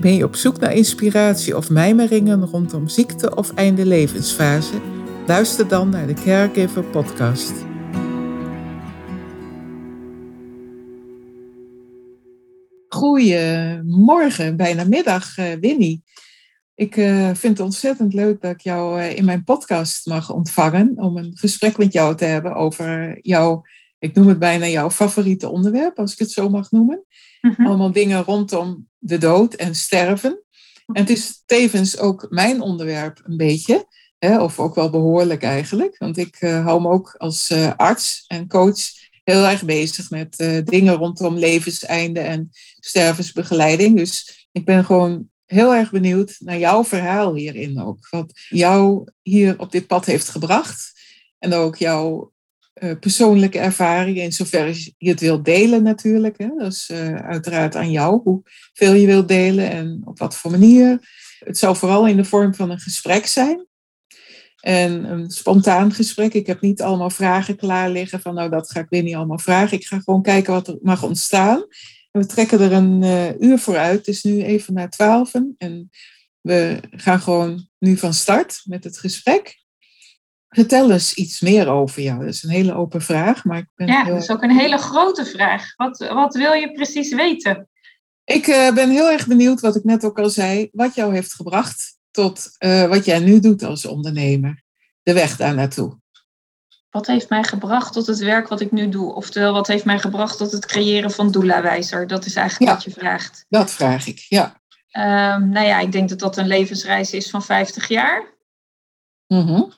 Ben je op zoek naar inspiratie of mijmeringen rondom ziekte of einde levensfase? Luister dan naar de Caregiver podcast. Goedemorgen, bijna middag, uh, Winnie. Ik uh, vind het ontzettend leuk dat ik jou uh, in mijn podcast mag ontvangen om een gesprek met jou te hebben over jouw, ik noem het bijna jouw favoriete onderwerp, als ik het zo mag noemen. Mhm. Allemaal dingen rondom de dood en sterven. En het is tevens ook mijn onderwerp een beetje, hè, of ook wel behoorlijk eigenlijk. Want ik uh, hou me ook als uh, arts en coach heel erg bezig met uh, dingen rondom levenseinde en stervensbegeleiding. Dus ik ben gewoon heel erg benieuwd naar jouw verhaal hierin ook. Wat jou hier op dit pad heeft gebracht. En ook jouw persoonlijke ervaringen, in zover je het wilt delen natuurlijk. Hè? Dat is uh, uiteraard aan jou, hoeveel je wilt delen en op wat voor manier. Het zou vooral in de vorm van een gesprek zijn. En een spontaan gesprek. Ik heb niet allemaal vragen klaar liggen van nou dat ga ik weer niet allemaal vragen. Ik ga gewoon kijken wat er mag ontstaan. En we trekken er een uh, uur voor uit. Het is nu even na twaalf en we gaan gewoon nu van start met het gesprek. Vertel eens iets meer over jou. Dat is een hele open vraag. Maar ik ben ja, dat is ook een hele grote vraag. Wat, wat wil je precies weten? Ik uh, ben heel erg benieuwd, wat ik net ook al zei, wat jou heeft gebracht tot uh, wat jij nu doet als ondernemer. De weg daar naartoe. Wat heeft mij gebracht tot het werk wat ik nu doe? Oftewel, wat heeft mij gebracht tot het creëren van doula-wijzer? Dat is eigenlijk wat je vraagt. Dat vraag ik, ja. Um, nou ja, ik denk dat dat een levensreis is van 50 jaar. Mm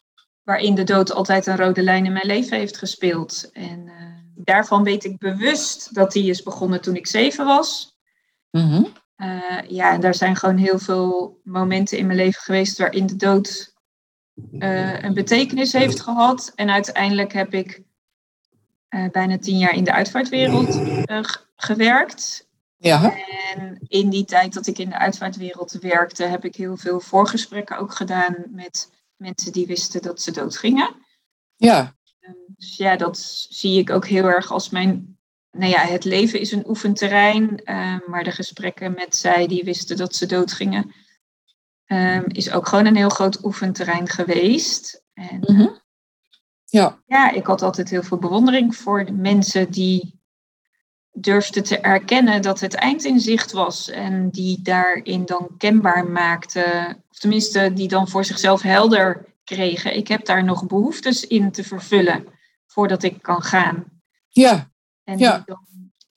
waarin de dood altijd een rode lijn in mijn leven heeft gespeeld. En uh, daarvan weet ik bewust dat die is begonnen toen ik zeven was. Mm uh, ja, en daar zijn gewoon heel veel momenten in mijn leven geweest waarin de dood uh, een betekenis heeft gehad. En uiteindelijk heb ik bijna tien jaar in de uitvaartwereld gewerkt. Ja. En in die tijd dat ik in de uitvaartwereld werkte, heb ik heel veel voorgesprekken ook gedaan met mensen die wisten dat ze doodgingen. Ja. Ehm, dus ja, dat zie ik ook heel erg als mijn. Nou ja, het leven is een oefenterrein, uh, maar de gesprekken met zij die wisten dat ze doodgingen, um, is ook gewoon een heel groot oefenterrein geweest. En, mm Ja. Ja, ik had altijd heel veel bewondering voor de mensen die durfde te erkennen dat het eind in zicht was en die daarin dan kenbaar maakte, of tenminste die dan voor zichzelf helder kregen. Ik heb daar nog behoeftes in te vervullen voordat ik kan gaan. Ja. En die dan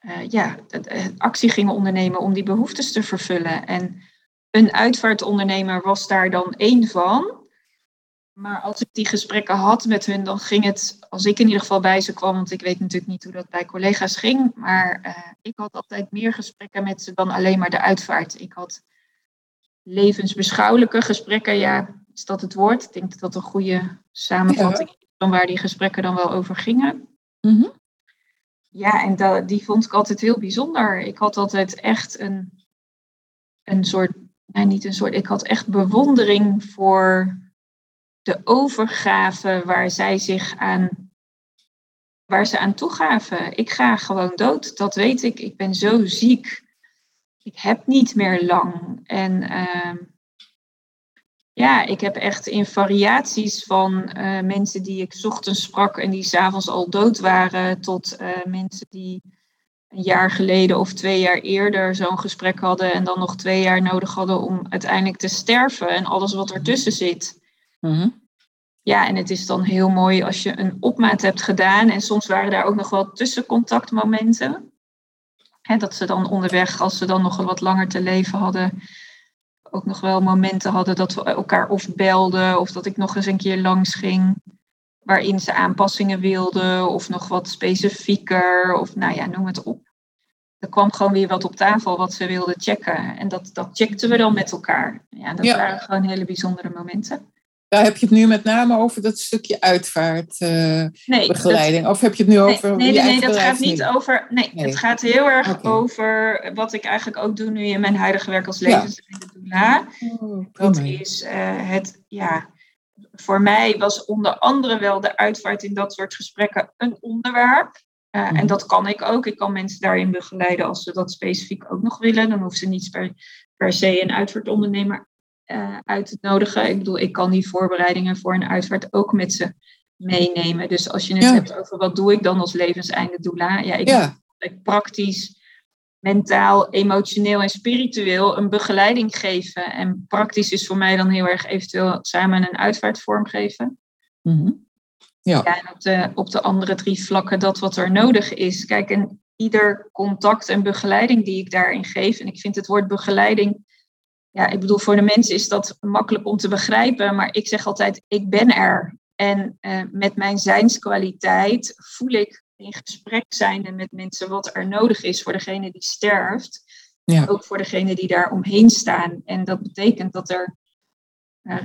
uh, ja, eh, actie gingen ondernemen om die behoeftes te vervullen. En een uitvaartondernemer was daar dan één van. Maar als ik die gesprekken had met hun, dan ging het, als ik in ieder geval bij ze kwam, want ik weet natuurlijk niet hoe dat bij collega's ging, maar uh, ik had altijd meer gesprekken met ze dan alleen maar de uitvaart. Ik had levensbeschouwelijke gesprekken, ja, is dat het woord? Ik denk dat dat een goede samenvatting is van waar die gesprekken dan wel over gingen. Mm -hmm. Ja, en dat, die vond ik altijd heel bijzonder. Ik had altijd echt een, een soort, nee, niet een soort, ik had echt bewondering voor de overgave waar zij zich aan, waar ze aan toegaven. Ik ga gewoon dood, dat weet ik. Ik ben zo ziek. Ik heb niet meer lang. En uh, ja, ik heb echt in variaties van uh, mensen die ik ochtends sprak en die s'avonds al dood waren, tot uh, mensen die een jaar geleden of twee jaar eerder zo'n gesprek hadden en dan nog twee jaar nodig hadden om uiteindelijk te sterven en alles wat ertussen zit. Mhm. Ja, en het is dan heel mooi als je een opmaat hebt gedaan. En soms waren daar ook nog wel tussencontactmomenten. Hè, dat ze dan onderweg, als ze dan nog wat langer te leven hadden, ook nog wel momenten hadden dat we elkaar of belden of dat ik nog eens een keer langs ging. Waarin ze aanpassingen wilden of nog wat specifieker of nou ja, noem het op. er kwam gewoon weer wat op tafel wat ze wilden checken. En dat, dat checkten we dan met elkaar. Ja, dat waren gewoon hele bijzondere momenten. Daar heb je het nu met name over dat stukje uitvaartbegeleiding? Uh, of heb je het nu over. Nee, nee, nee, dat gaat niet over. Nee, het gaat heel erg over wat ik eigenlijk ook doe nu in mijn huidige werk als levensleider ja. Oh, dat is uh, het, ja. Voor mij was onder andere wel de uitvaart in dat soort gesprekken een onderwerp. Uh, En mhm. dat kan ik ook. Ik kan mensen daarin begeleiden als ze dat specifiek ook nog willen. Dan hoeven ze niet per, per se een uitvaartondernemer uh, uit te nodigen. Ik bedoel, ik kan die voorbereidingen voor een uitvaart ook met ze meenemen. Dus als je het hebt over wat doe ik dan als levenseinde doula. Ja, ik ja. praktisch, mentaal, emotioneel en spiritueel een begeleiding geven. En praktisch is voor mij dan heel erg eventueel samen een uitvaart vormgeven. Mm ja. ja, en op de, op de andere drie vlakken dat wat er nodig is. Kijk, en ieder contact en begeleiding die ik daarin geef. En ik vind het woord begeleiding ja, ik bedoel, voor de mensen is dat makkelijk om te begrijpen, maar ik zeg altijd, ik ben er. En uh, met mijn zijnskwaliteit voel ik in gesprek zijnde met mensen wat er nodig is voor degene die sterft. Ja. Ook voor degene die daar omheen staan. En dat betekent dat er uh,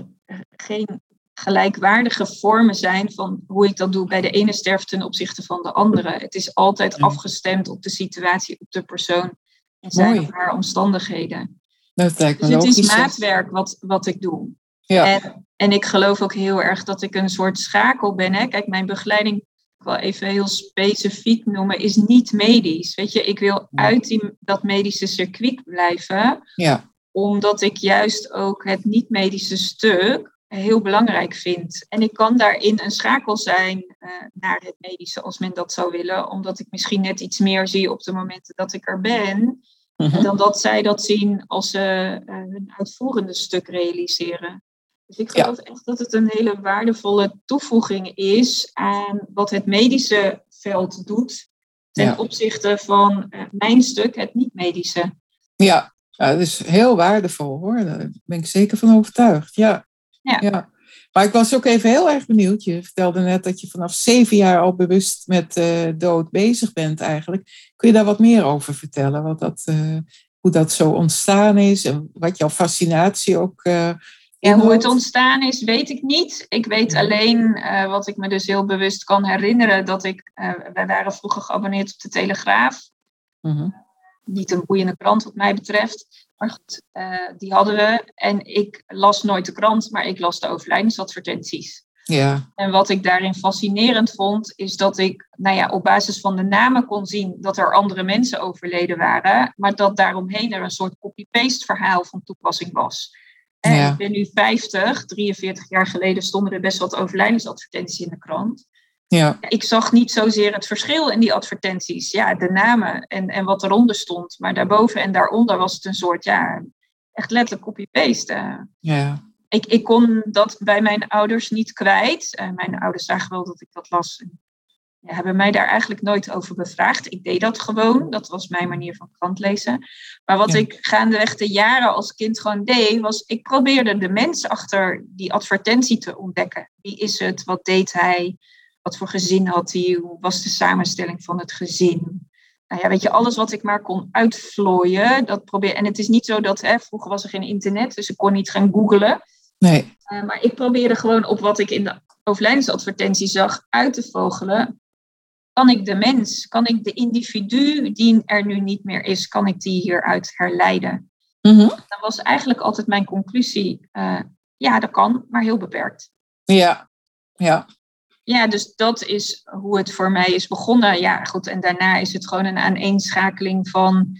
geen gelijkwaardige vormen zijn van hoe ik dat doe bij de ene sterft ten opzichte van de andere. Het is altijd afgestemd op de situatie, op de persoon en zijn of haar omstandigheden. Dat lijkt me dus het is maatwerk wat, wat ik doe. Ja. En, en ik geloof ook heel erg dat ik een soort schakel ben. Hè? Kijk, mijn begeleiding, ik wil even heel specifiek noemen, is niet medisch. Weet je, ik wil uit die, dat medische circuit blijven. Ja. Omdat ik juist ook het niet-medische stuk heel belangrijk vind. En ik kan daarin een schakel zijn uh, naar het medische als men dat zou willen. Omdat ik misschien net iets meer zie op de momenten dat ik er ben. Mhm. Dan dat zij dat zien als ze uh, hun uitvoerende stuk realiseren. Dus ik geloof echt dat het een hele waardevolle toevoeging is aan wat het medische veld doet ten opzichte van uh, mijn stuk, het niet-medische. Ja. ja, dat is heel waardevol hoor. Daar ben ik zeker van overtuigd. Ja. ja. ja. Maar ik was ook even heel erg benieuwd. Je vertelde net dat je vanaf zeven jaar al bewust met uh, dood bezig bent eigenlijk. Kun je daar wat meer over vertellen? Wat dat, uh, hoe dat zo ontstaan is en wat jouw fascinatie ook uh, ja, hoe het ontstaan is, weet ik niet. Ik weet alleen, wat ik me dus heel bewust kan herinneren, dat ik, wij waren vroeger geabonneerd op de Telegraaf. Mhm. Niet een boeiende krant wat mij betreft. Maar goed, uh, die hadden we. En ik las nooit de krant, maar ik las de overlijdensadvertenties. Ja. En wat ik daarin fascinerend vond, is dat ik nou ja, op basis van de namen kon zien dat er andere mensen overleden waren, maar dat daaromheen er een soort copy-paste verhaal van toepassing was. En ja. ik ben nu 50, 43 jaar geleden stonden er best wat overlijdensadvertenties in de krant. Ja. Ik zag niet zozeer het verschil in die advertenties. Ja, de namen en, en wat eronder stond. Maar daarboven en daaronder was het een soort, ja, echt letterlijk copy-paste. Ja. Ik, ik kon dat bij mijn ouders niet kwijt. Uh, mijn ouders zagen wel dat ik dat las. Ja, hebben mij daar eigenlijk nooit over bevraagd. Ik deed dat gewoon. Dat was mijn manier van krant lezen. Maar wat ik gaandeweg de jaren als kind gewoon deed, was ik probeerde de mens achter die advertentie te ontdekken. Wie is het? Wat deed hij? Wat voor gezin had hij? Hoe was de samenstelling van het gezin? Nou ja, weet je, alles wat ik maar kon uitvlooien, dat probeer. En het is niet zo dat, hè, vroeger was er geen internet, dus ik kon niet gaan googlen. Nee. Uh, maar ik probeerde gewoon op wat ik in de overlijdensadvertentie zag uit te vogelen. Kan ik de mens, kan ik de individu die er nu niet meer is, kan ik die hieruit herleiden? Mm Dat was eigenlijk altijd mijn conclusie. Uh, ja, dat kan, maar heel beperkt. Ja, ja ja, dus dat is hoe het voor mij is begonnen. Ja, goed. En daarna is het gewoon een aaneenschakeling van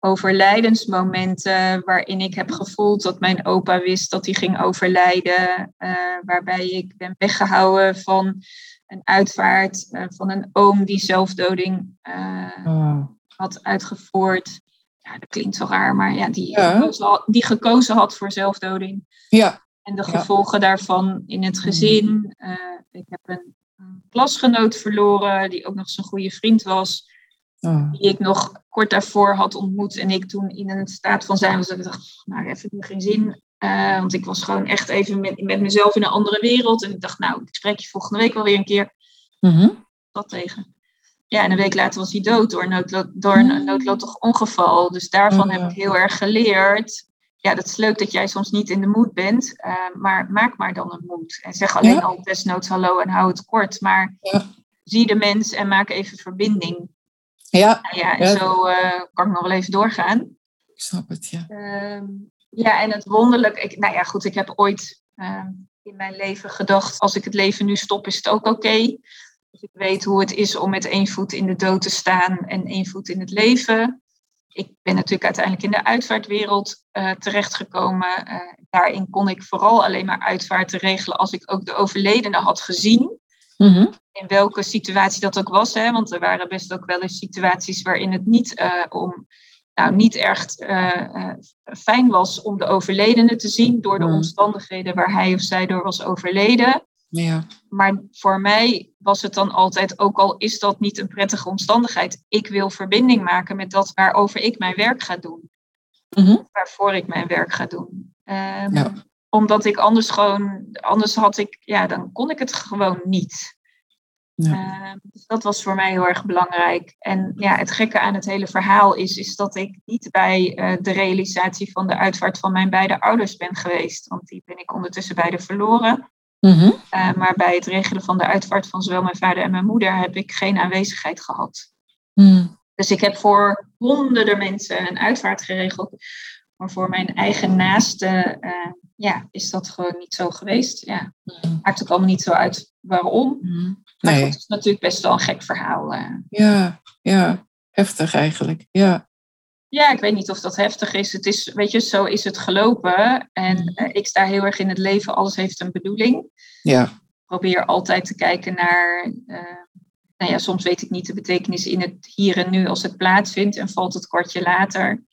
overlijdensmomenten waarin ik heb gevoeld dat mijn opa wist dat hij ging overlijden. Uh, waarbij ik ben weggehouden van een uitvaart uh, van een oom die zelfdoding uh, had uitgevoerd. Ja, dat klinkt zo raar, maar ja, die, Gekozen had, die gekozen had voor zelfdoding. Ja. En de gevolgen daarvan in het gezin. Ik heb een, klasgenoot verloren, die ook nog zijn goede vriend was. Oh. Die ik nog kort daarvoor had ontmoet. En ik toen in een staat van zijn was dat ik dacht, nou, even nu geen zin. Uh, want ik was gewoon echt even met, met mezelf in een andere wereld. En ik dacht, nou, ik spreek je volgende week wel weer een keer. Mm Dat tegen. ja, en een week later was hij dood door, noodlo door een mm. noodlottig ongeval. Dus daarvan heb ik heel erg geleerd. Ja, dat is leuk dat jij soms niet in de moed bent, uh, maar maak maar dan een moed. En zeg alleen al desnoods hallo en hou het kort. Maar zie de mens en maak even verbinding. Ja. Nou ja, en zo uh, kan ik nog wel even doorgaan. Ik snap het, ja. Uh, ja, en het wonderlijk. Ik, nou ja, goed, ik heb ooit ehm, in mijn leven gedacht: als ik het leven nu stop, is het ook oké. Dus ik weet hoe het is om met één voet in de dood te staan en één voet in het leven. Ik ben natuurlijk uiteindelijk in de uitvaartwereld uh, terechtgekomen. Uh, daarin kon ik vooral alleen maar uitvaarten regelen als ik ook de overledene had gezien. Mhm. In welke situatie dat ook was. Hè? Want er waren best ook wel eens situaties waarin het niet uh, om nou, niet echt fijn was om de overledene te zien door de omstandigheden waar hij of zij door was overleden. Ja. Maar voor mij was het dan altijd, ook al is dat niet een prettige omstandigheid, ik wil verbinding maken met dat waarover ik mijn werk ga doen. Mhm. Waarvoor ik mijn werk ga doen. Um, ja. Omdat ik anders gewoon, anders had ik, ja, dan kon ik het gewoon niet. Ehm, dus dat was voor mij heel erg belangrijk. En ja, het gekke aan het hele verhaal is, is dat ik niet bij uh, de realisatie van de uitvaart van mijn beide ouders ben geweest. Want die ben ik ondertussen beide verloren. Mm maar bij het regelen van de uitvaart van zowel mijn vader en mijn moeder heb ik geen aanwezigheid gehad. Mm. Dus ik heb voor honderden mensen een uitvaart geregeld. Maar voor mijn eigen naaste uh, ja, is dat gewoon niet zo geweest. Ja. Mm. Maakt ook allemaal niet zo uit waarom. Mm. Nee. Maar het is natuurlijk best wel een gek verhaal. Uh. Ja, ja, heftig eigenlijk. Ja. Ja, ik weet niet of dat heftig is. Het is, weet je, zo is het gelopen. En uh, ik sta heel erg in het leven, alles heeft een bedoeling. Ja. Ik probeer altijd te kijken naar, uh, nou ja, soms weet ik niet de betekenis in het hier en nu als het plaatsvindt en valt het kortje later.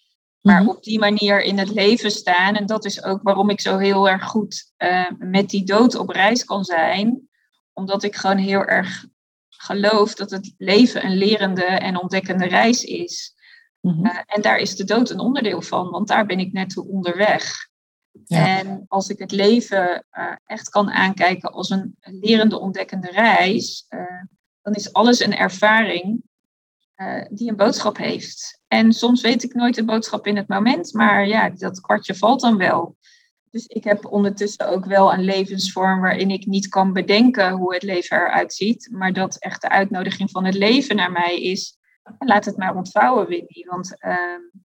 Maar mhm. op die manier in het leven staan. En dat is ook waarom ik zo heel erg goed uh, met die dood op reis kan zijn. Omdat ik gewoon heel erg geloof dat het leven een lerende en ontdekkende reis is. Mm en daar is de dood een onderdeel van, want daar ben ik net toe onderweg. Ja. En als ik het leven uh, echt kan aankijken als een lerende, ontdekkende reis, uh, dan is alles een ervaring die een boodschap heeft. En soms weet ik nooit de boodschap in het moment, maar ja, dat kwartje valt dan wel. Dus ik heb ondertussen ook wel een levensvorm waarin ik niet kan bedenken hoe het leven eruit ziet, maar dat echt de uitnodiging van het leven naar mij is. Laat het maar ontvouwen, Winnie, want uh,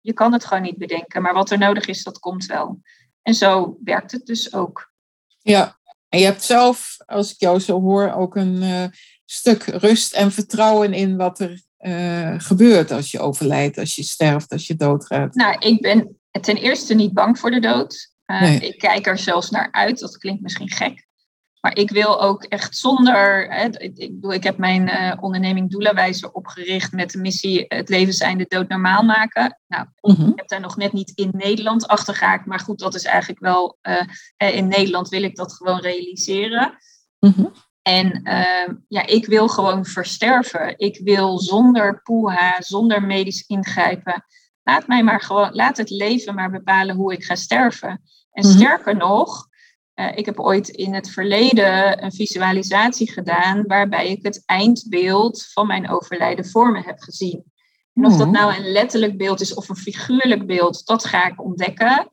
je kan het gewoon niet bedenken, maar wat er nodig is, dat komt wel. En zo werkt het dus ook. Ja, en je hebt zelf, als ik jou zo hoor, ook een uh, stuk rust en vertrouwen in wat er uh, gebeurt als je overlijdt, als je sterft, als je doodgaat? Nou, ik ben ten eerste niet bang voor de dood. Uh, Ik kijk er zelfs naar uit. Dat klinkt misschien gek. Maar ik wil ook echt zonder. Hè, ik, ik, ik heb mijn uh, onderneming Doelawijzer opgericht met de missie het leven zijn de dood normaal maken. Nou, mhm. ik heb daar nog net niet in Nederland achter gehaakt. Maar goed, dat is eigenlijk wel. Uh, in Nederland wil ik dat gewoon realiseren. Mm en uh, ja, ik wil gewoon versterven. Ik wil zonder poeha, zonder medisch ingrijpen. Laat mij maar gewoon, laat het leven maar bepalen hoe ik ga sterven. En mhm. sterker nog, uh, ik heb ooit in het verleden een visualisatie gedaan waarbij ik het eindbeeld van mijn overlijden voor me heb gezien. En of dat mhm. nou een letterlijk beeld is of een figuurlijk beeld, dat ga ik ontdekken.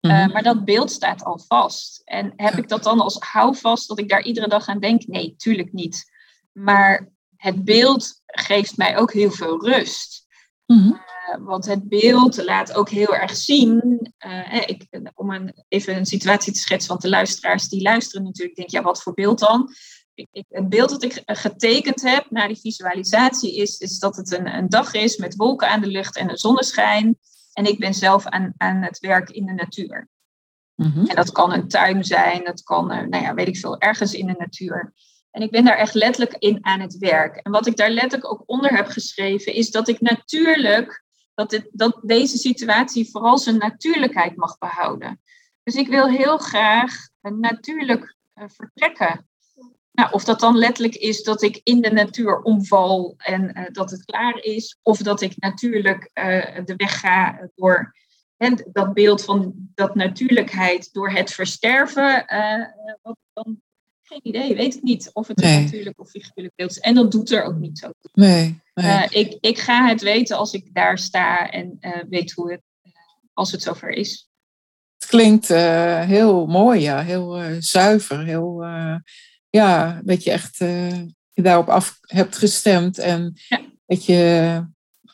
Eh, mhm. maar dat beeld staat al vast. En heb ik dat dan als houvast dat ik daar iedere dag aan denk? Nee, tuurlijk niet. Maar het beeld geeft mij ook heel veel rust. Eh, want het beeld laat ook heel erg zien. Uh, ik, om een, even een situatie te schetsen, want de luisteraars die luisteren natuurlijk, denk ja, wat voor beeld dan? Ik, ik, het beeld dat ik getekend heb na die visualisatie is, is dat het een, een dag is met wolken aan de lucht en een zonneschijn. En ik ben zelf aan, aan het werk in de natuur. Mhm. En dat kan een tuin zijn, dat kan, nou ja, weet ik veel, ergens in de natuur. En ik ben daar echt letterlijk in aan het werk. En wat ik daar letterlijk ook onder heb geschreven, is dat ik natuurlijk, dat, dit, dat deze situatie vooral zijn natuurlijkheid mag behouden. Dus ik wil heel graag natuurlijk uh, vertrekken. Nou, of dat dan letterlijk is dat ik in de natuur omval en uh, dat het klaar is, of dat ik natuurlijk uh, de weg ga door hè, dat beeld van dat natuurlijkheid door het versterven, dan Geen idee, weet ik niet of het nee. natuurlijk of figuurlijk beeld is. En dat doet er ook niet zo toe. Nee. nee. Uh, ik, ik ga het weten als ik daar sta en uh, weet hoe het, als het zover is. Het klinkt uh, heel mooi, ja. Heel zuiver. Heel, ja, dat je echt je daarop af hebt gestemd. En ja. dat je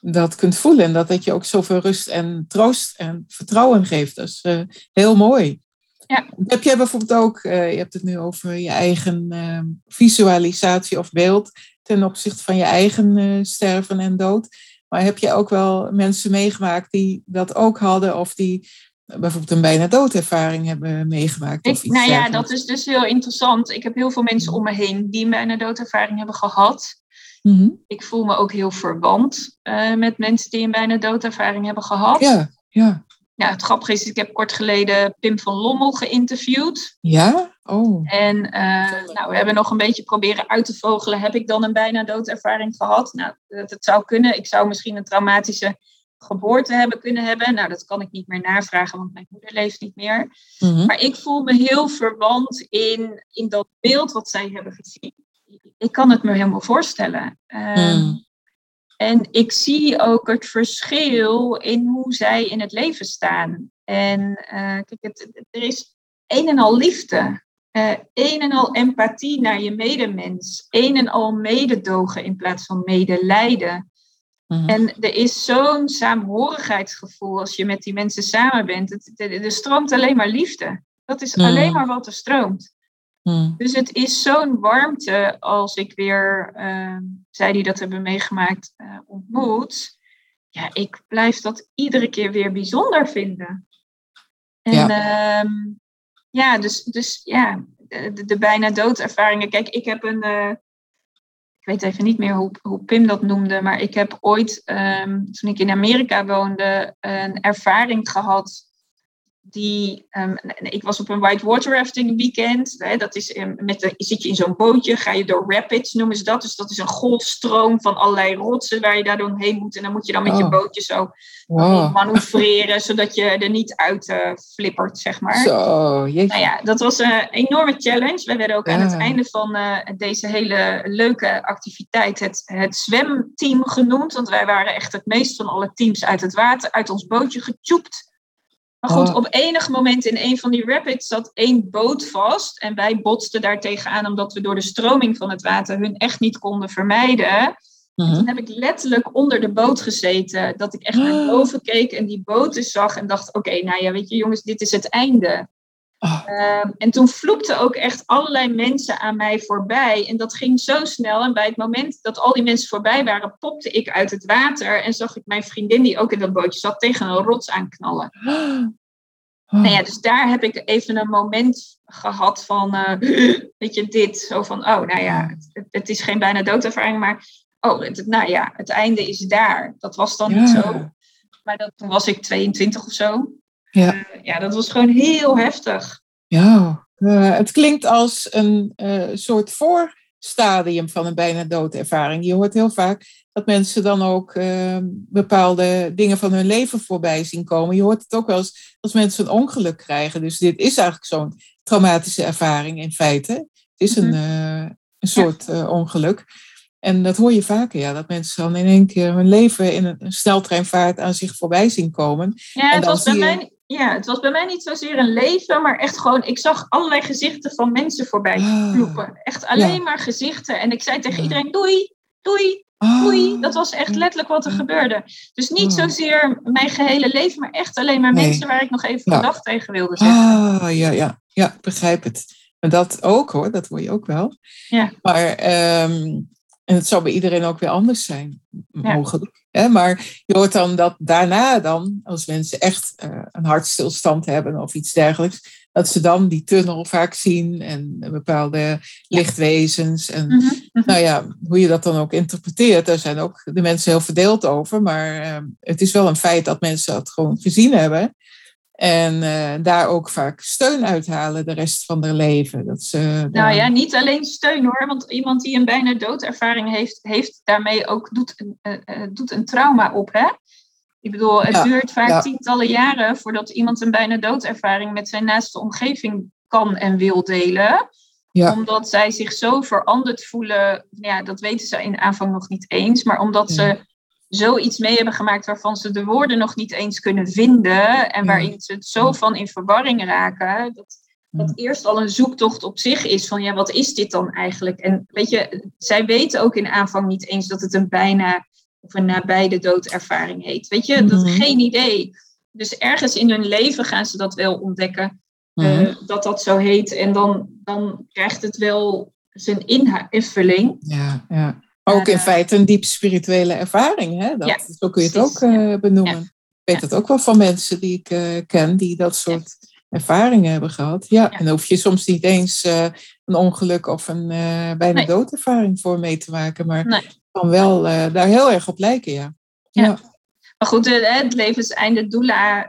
dat kunt voelen. En dat dat je ook zoveel rust en troost en vertrouwen geeft. Dat is heel mooi. Ja. Heb jij bijvoorbeeld ook, uh, je hebt het nu over je eigen uh, visualisatie of beeld ten opzichte van je eigen uh, sterven en dood. Maar heb je ook wel mensen meegemaakt die dat ook hadden of die bijvoorbeeld een bijna doodervaring hebben meegemaakt? Ik, of iets nou ja, dat is dus heel interessant. Ik heb heel veel mensen om me heen die een bijna doodervaring hebben gehad. Mm -hmm. Ik voel me ook heel verwant met mensen die een bijna doodervaring hebben gehad. Ja, ja. Ja, het grappige is, ik heb kort geleden Pim van Lommel geïnterviewd. Ja? Oh. En uh, nou, we hebben nog een beetje proberen uit te vogelen. Heb ik dan een bijna doodervaring gehad? Nou, dat, het zou kunnen. Ik zou misschien een traumatische geboorte hebben kunnen hebben. Nou, dat kan ik niet meer navragen, want mijn moeder leeft niet meer. Mm -hmm. Maar ik voel me heel verwant in, in dat beeld wat zij hebben gezien. Ik kan het me helemaal voorstellen. Uh, mm. En ik zie ook het verschil in hoe zij in het leven staan. En uh, kijk, het, er is een en al liefde. Uh, een en al empathie naar je medemens. Een en al mededogen in plaats van medelijden. Mm -hmm. En er is zo'n saamhorigheidsgevoel als je met die mensen samen bent. Het, er, er stroomt alleen maar liefde. Dat is Mm. alleen maar wat er stroomt. Mm. Dus het is zo'n warmte als ik weer uh, zij die dat hebben meegemaakt uh, ontmoet. Ja, ik blijf dat iedere keer weer bijzonder vinden. En ja, um, ja dus, dus ja, de, de, bijna doodervaringen. Kijk, ik heb een. Uh, ik weet even niet meer hoe, hoe Pim dat noemde, maar ik heb ooit, um, toen ik in Amerika woonde, een ervaring gehad die, um, ik was op een whitewater rafting weekend. Hè, dat is um, met de, zit je in zo'n bootje, ga je door rapids, noemen ze dat. Dus dat is een golfstroom van allerlei rotsen waar je daar doorheen moet. En dan moet je dan met Oh. je bootje zo Wow. manoeuvreren, zodat je er niet uit uh, flippert, zeg maar. Zo, jeetje. Nou ja, dat was een enorme challenge. We werden ook aan het einde van uh, deze hele leuke activiteit het, het zwemteam genoemd. Want wij waren echt het meest van alle teams uit het water, uit ons bootje getjoept. Maar goed, Oh. op enig moment in een van die rapids zat één boot vast. En wij botsten daar tegenaan omdat we door de stroming van het water hun echt niet konden vermijden. Mhm. Toen heb ik letterlijk onder de boot gezeten. Dat ik echt naar boven keek en die boten zag. En dacht, oké, nou ja, weet je jongens, dit is het einde. Oh. Um, en toen vloekten ook echt allerlei mensen aan mij voorbij. En dat ging zo snel. En bij het moment dat al die mensen voorbij waren, popte ik uit het water. En zag ik mijn vriendin, die ook in dat bootje zat, tegen een rots aanknallen. Oh. Nou ja, dus daar heb ik even een moment gehad van, uh, weet je, dit. Zo van, oh, nou ja, het, het is geen bijna doodervaring, maar, oh, het, nou ja, het einde is daar. Dat was dan Ja. niet zo. Maar dat, toen was ik 22 of zo. Ja. Uh, ja, dat was gewoon heel heftig. Ja, uh, het klinkt als een uh, soort voorstadium van een bijna doodervaring. Je hoort heel vaak dat mensen dan ook uh, bepaalde dingen van hun leven voorbij zien komen. Je hoort het ook wel eens als mensen een ongeluk krijgen. Dus dit is eigenlijk zo'n traumatische ervaring in feite. Het is een, uh, een soort ongeluk. En dat hoor je vaker, ja, dat mensen dan in één keer hun leven in een sneltreinvaart aan zich voorbij zien komen. Ja, en het was, bij je... mij, ja, het was bij mij niet zozeer een leven, maar echt gewoon, ik zag allerlei gezichten van mensen voorbij vloepen. Ah, echt alleen ja. maar gezichten. En ik zei tegen ja. iedereen, doei, doei, doei. Ah. Dat was echt letterlijk wat er gebeurde. Dus niet zozeer mijn gehele leven, maar echt alleen maar Nee. mensen waar ik nog even een dag tegen wilde zeggen. Ah, ja, ja, ja, ik begrijp het. Maar dat ook hoor, dat hoor je ook wel. Ja. Maar, um, en het zou bij iedereen ook weer anders zijn, mogelijk. Ja. Maar je hoort dan dat daarna dan, als mensen echt uh, een hartstilstand hebben of iets dergelijks, dat ze dan die tunnel vaak zien en bepaalde lichtwezens. En Mhm, mhm. nou ja, hoe je dat dan ook interpreteert, daar zijn ook de mensen heel verdeeld over. Maar uh, het is wel een feit dat mensen dat gewoon gezien hebben. En uh, daar ook vaak steun uithalen de rest van hun leven. Dat ze, Nou ja, niet alleen steun hoor. Want iemand die een bijna doodervaring heeft, heeft daarmee ook doet, uh, uh, doet een trauma op. Hè? Ik bedoel, het Ja, duurt vaak ja. tientallen jaren voordat iemand een bijna doodervaring met zijn naaste omgeving kan en wil delen. Ja. Omdat zij zich zo veranderd voelen. Ja, dat weten ze in aanvang nog niet eens. Maar omdat ze zoiets mee hebben gemaakt waarvan ze de woorden nog niet eens kunnen vinden. En waarin ze het zo van in verwarring raken. Dat, dat eerst al een zoektocht op zich is van ja, wat is dit dan eigenlijk? En weet je, zij weten ook in aanvang niet eens dat het een bijna of een nabij de doodervaring heet. Weet je, dat mhm. geen idee. Dus ergens in hun leven gaan ze dat wel ontdekken. Mhm. Eh, dat dat zo heet. En dan, dan krijgt het wel zijn invulling. Ja, ja. Ook in uh, feite een diep spirituele ervaring. Hè? Dat, ja, zo kun je het ook uh, benoemen. Ik weet het ook wel van mensen die ik ken, die dat soort ervaringen hebben gehad. Ja, en dan hoef je soms niet eens een ongeluk of een bijna nee. doodervaring voor mee te maken. Maar nee. kan wel daar heel erg op lijken, ja. ja. Maar goed, het levenseinde doula,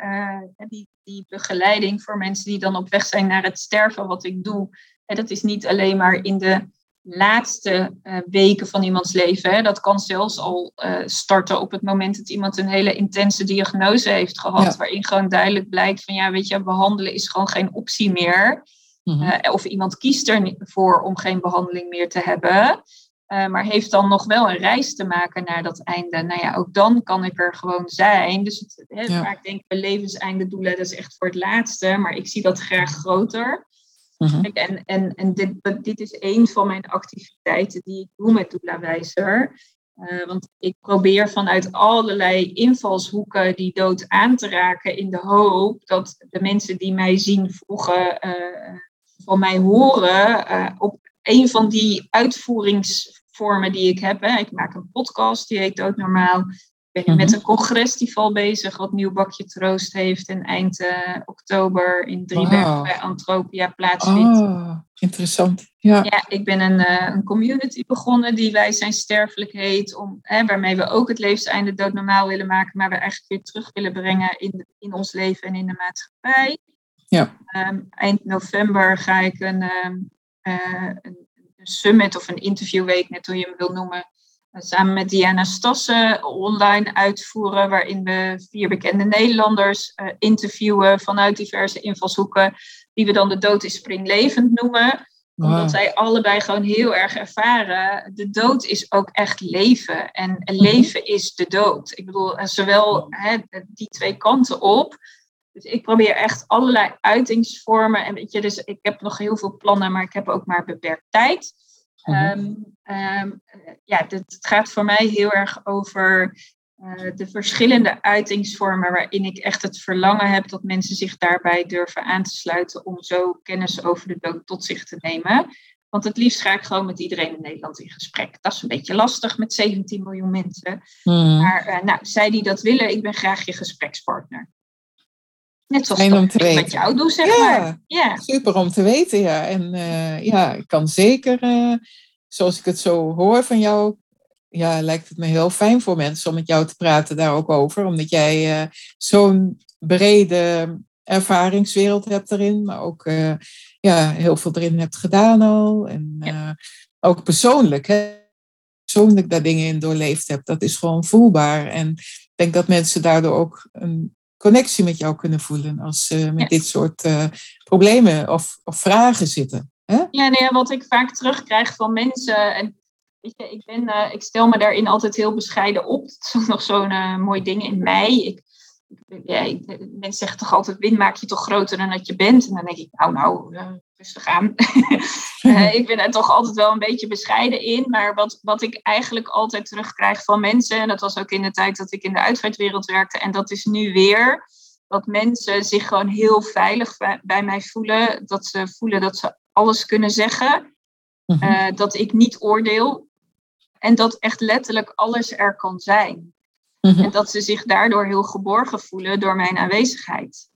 die die begeleiding voor mensen die dan op weg zijn naar het sterven, wat ik doe, dat is niet alleen maar in de laatste uh, weken van iemands leven. Hè. Dat kan zelfs al uh, starten op het moment dat iemand een hele intense diagnose heeft gehad, waarin gewoon duidelijk blijkt van ja, weet je, behandelen is gewoon geen optie meer. Mm -hmm. uh, of iemand kiest ervoor om geen behandeling meer te hebben. Uh, maar heeft dan nog wel een reis te maken naar dat einde. Nou ja, ook dan kan ik er gewoon zijn. Dus het, he, ja. vaak denken we levenseinde doelen, dat is echt voor het laatste. Maar ik zie dat graag groter. Mm-hmm. En, en, dit, dit is een van mijn activiteiten die ik doe met Doula-wijzer. Uh, want ik probeer vanuit allerlei invalshoeken die dood aan te raken in de hoop dat de mensen die mij zien vroegen, uh, van mij horen, uh, op een van die uitvoerings vormen die ik heb. Hè. Ik maak een podcast, die heet ook normaal. Ik ben nu met mhm. een congresfestival bezig, wat Nieuw Bakje Troost heeft en eind uh, oktober in Driebergen wow. bij Antropia plaatsvindt. Oh, interessant. Ja. ja, ik ben een, uh, een community begonnen die Wij zijn sterfelijk heet, om, hè, waarmee we ook het levenseinde doodnormaal willen maken, maar we eigenlijk weer terug willen brengen in, in ons leven en in de maatschappij. Ja. Um, eind november ga ik een, um, uh, een een summit of een interviewweek, net hoe je hem wil noemen, eh, samen met Diana Stassen online uitvoeren, waarin we vier bekende Nederlanders uh, interviewen vanuit diverse invalshoeken, die we dan de dood is springlevend noemen. Wow. Omdat zij allebei gewoon heel erg ervaren, de dood is ook echt leven. En leven is de dood. Ik bedoel, eh, zowel hè, die twee kanten op. Dus ik probeer echt allerlei uitingsvormen. En weet je, dus ik heb nog heel veel plannen, maar ik heb ook maar beperkt tijd. Mm-hmm. um, um, ja, het gaat voor mij heel erg over uh, de verschillende uitingsvormen waarin ik echt het verlangen heb dat mensen zich daarbij durven aan te sluiten om zo kennis over de dood tot zich te nemen. Want het liefst ga ik gewoon met iedereen in Nederland in gesprek. Dat is een beetje lastig met 17 miljoen mensen. Mm. Maar uh, nou, zij die dat willen, ik ben graag je gesprekspartner. Net zoals Fijn om te weten. met jou doe, zeg ja, maar. Ja, super om te weten, ja. En uh, ja, ik kan zeker, uh, zoals ik het zo hoor van jou, ja, lijkt het me heel fijn voor mensen om met jou te praten daar ook over. Omdat jij uh, zo'n brede ervaringswereld hebt erin, maar ook ja, heel veel erin hebt gedaan al. En ja. ook persoonlijk, hè. Persoonlijk daar dingen in doorleefd hebt, dat is gewoon voelbaar. En ik denk dat mensen daardoor ook een connectie met jou kunnen voelen als ze met ja. dit soort uh, problemen of, of, vragen zitten. Hè? Ja, nee, wat ik vaak terugkrijg van mensen. En weet je, ik, ben, uh, ik stel me daarin altijd heel bescheiden op. Dat is nog zo'n uh, mooi ding in mij. Ik, ja, mensen zeggen toch altijd, win maak je toch groter dan dat je bent. En dan denk ik, nou, nou, rustig aan. uh, ik ben er toch altijd wel een beetje bescheiden in. Maar wat, wat ik eigenlijk altijd terugkrijg van mensen, en dat was ook in de tijd dat ik in de uitvaartwereld werkte, en dat is nu weer, dat mensen zich gewoon heel veilig bij mij voelen. Dat ze voelen dat ze alles kunnen zeggen. Uh, uh, dat ik niet oordeel. En dat echt letterlijk alles er kan zijn. Mm-hmm. En dat ze zich daardoor heel geborgen voelen door mijn aanwezigheid.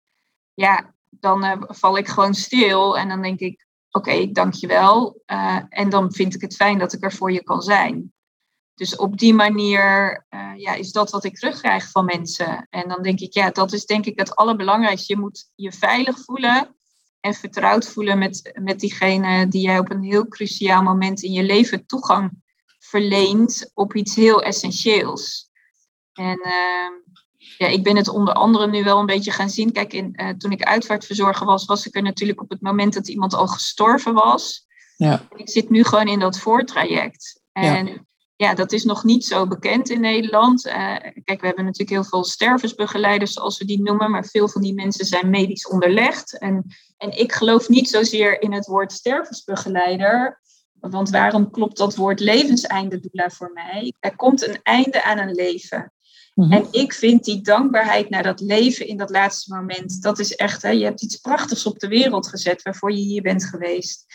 Ja, dan uh, val ik gewoon stil en dan denk ik, oké, okay, dankjewel. Uh, en dan vind ik het fijn dat ik er voor je kan zijn. Dus op die manier uh, ja, is dat wat ik terugkrijg van mensen. En dan denk ik, ja, dat is denk ik het allerbelangrijkste. Je moet je veilig voelen en vertrouwd voelen met, met diegene die jij op een heel cruciaal moment in je leven toegang verleent op iets heel essentieels. En ehm, ja, ik ben het onder andere nu wel een beetje gaan zien. Kijk, in, uh, toen ik uitvaartverzorger was, was ik er natuurlijk op het moment dat iemand al gestorven was. Ja. Ik zit nu gewoon in dat voortraject. En ja. dat is nog niet zo bekend in Nederland. Uh, kijk, we hebben natuurlijk heel veel stervensbegeleiders, zoals we die noemen, maar veel van die mensen zijn medisch onderlegd. En, en ik geloof niet zozeer in het woord stervensbegeleider, want waarom klopt dat woord levenseinde doula voor mij? Er komt een einde aan een leven. Mhm. En ik vind die dankbaarheid naar dat leven in dat laatste moment, dat is echt, hè, je hebt iets prachtigs op de wereld gezet waarvoor je hier bent geweest.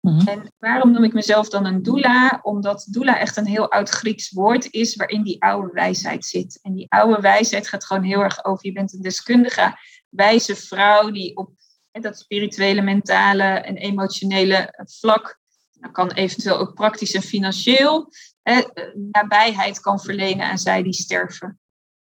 Mhm. En waarom noem ik mezelf dan een doula? Omdat doula echt een heel oud Grieks woord is waarin die oude wijsheid zit. En die oude wijsheid gaat gewoon heel erg over, je bent een deskundige, wijze vrouw die op hè, dat spirituele, mentale en emotionele vlak dat kan eventueel ook praktisch en financieel hè, nabijheid kan verlenen aan zij die sterven.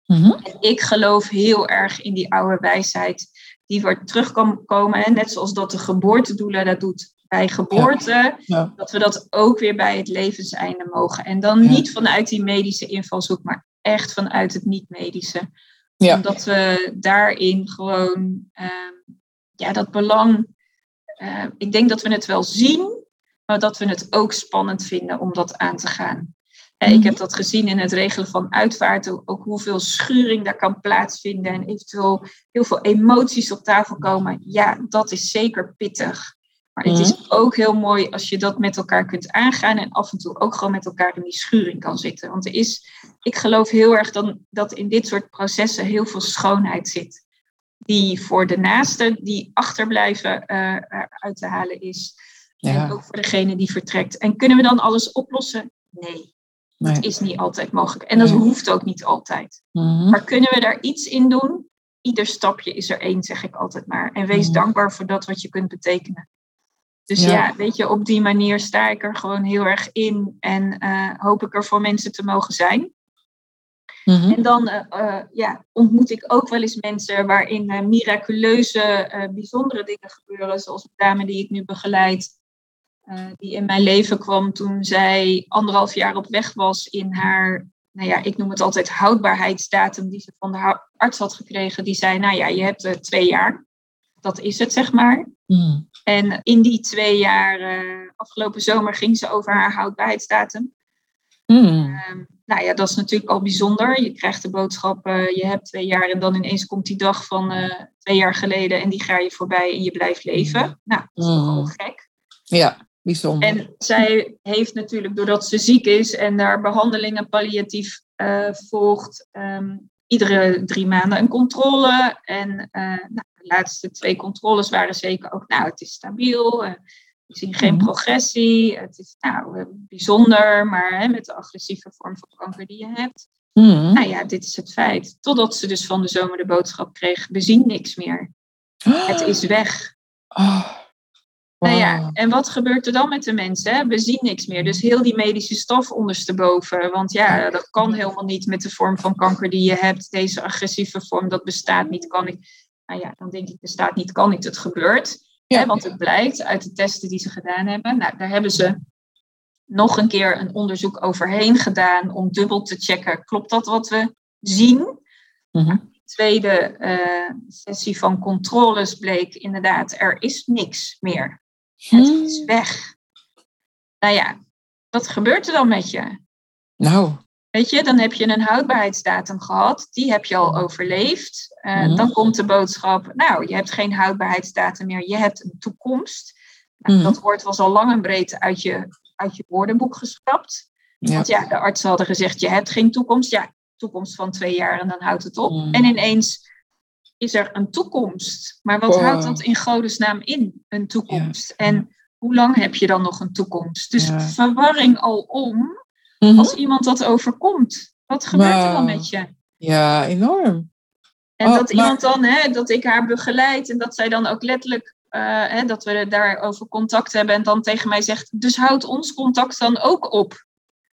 Mhm. En ik geloof heel erg in die oude wijsheid die wordt terugkomen. Hè, net zoals dat de geboortedoelen dat doet bij geboorte. Dat we dat ook weer bij het levenseinde mogen. En dan niet vanuit die medische invalshoek, maar echt vanuit het niet-medische. Omdat we daarin gewoon ehm, ja, dat belang. Uh, ik denk dat we het wel zien, maar dat we het ook spannend vinden om dat aan te gaan. Ik mhm. heb dat gezien in het regelen van uitvaarten, ook hoeveel schuring daar kan plaatsvinden en eventueel heel veel emoties op tafel komen. Ja, dat is zeker pittig. Maar het is mhm. ook heel mooi als je dat met elkaar kunt aangaan en af en toe ook gewoon met elkaar in die schuring kan zitten. Want er is, ik geloof heel erg dan, dat in dit soort processen heel veel schoonheid zit. Die voor de naasten die achterblijven uh, uit te halen is. En ook voor degene die vertrekt. En kunnen we dan alles oplossen? Nee. Nee. Dat is niet altijd mogelijk. En dat hoeft ook niet altijd. Mhm. Maar kunnen we daar iets in doen? Ieder stapje is er één, zeg ik altijd maar. En wees mhm. dankbaar voor dat wat je kunt betekenen. Dus ja. weet je, op die manier sta ik er gewoon heel erg in en uh, hoop ik er voor mensen te mogen zijn. Mhm. En dan uh, ja, ontmoet ik ook wel eens mensen waarin miraculeuze, bijzondere dingen gebeuren, zoals de dame die ik nu begeleid, uh, die in mijn leven kwam toen zij anderhalf jaar op weg was in haar, nou ja, ik noem het altijd houdbaarheidsdatum die ze van de arts had gekregen. Die zei, nou ja, je hebt uh, twee jaar. Dat is het, zeg maar. Mm. En in die twee jaar, uh, afgelopen zomer, ging ze over haar houdbaarheidsdatum. Mm. nou ja, dat is natuurlijk al bijzonder. Je krijgt de boodschap, je hebt twee jaar en dan ineens komt die dag van twee jaar geleden en die ga je voorbij en je blijft leven. Nou, dat is toch al mm. gek. Ja. Bijzonder. En zij heeft natuurlijk, doordat ze ziek is en daar behandelingen palliatief uh, volgt, um, iedere drie maanden een controle. En uh, nou, de laatste twee controles waren zeker ook, nou, het is stabiel. Uh, we zien geen mhm. progressie. Het is nou bijzonder, maar hè, met de agressieve vorm van kanker die je hebt. Mm. Nou ja, dit is het feit. Totdat ze dus van de zomer de boodschap kreeg: we zien niks meer. Het is weg. Oh. Nou ja, en wat gebeurt er dan met de mensen? We zien niks meer. Dus heel die medische stof ondersteboven. Want ja, dat kan helemaal niet met de vorm van kanker die je hebt. Deze agressieve vorm, dat bestaat niet, kan niet. Nou ja, dan denk ik, bestaat niet, kan niet, het gebeurt. Ja. want het blijkt uit de testen die ze gedaan hebben. Nou, daar hebben ze nog een keer een onderzoek overheen gedaan om dubbel te checken. Klopt dat wat we zien? Mm tweede uh, sessie van controles bleek inderdaad, er is niks meer. Het is hmm. weg. Nou ja, wat gebeurt er dan met je? Nou. Weet je, dan heb je een houdbaarheidsdatum gehad. Die heb je al overleefd. Uh, Dan komt de boodschap, nou, je hebt geen houdbaarheidsdatum meer. Je hebt een toekomst. Nou, hmm. Dat woord was al lang en breed uit je, uit je woordenboek geschrapt. Ja. Want ja, de artsen hadden gezegd, je hebt geen toekomst. Ja, toekomst van twee jaar en dan houdt het op. En ineens is er een toekomst. Maar wat houdt dat in godesnaam in, een toekomst? En hoe lang heb je dan nog een toekomst? Dus verwarring al om mhm. als iemand dat overkomt. Wat gebeurt er dan met je? Ja, enorm. En oh, dat iemand dan, hè, dat ik haar begeleid en dat zij dan ook letterlijk, uh, hè, dat we daarover contact hebben en dan tegen mij zegt, dus houd ons contact dan ook op.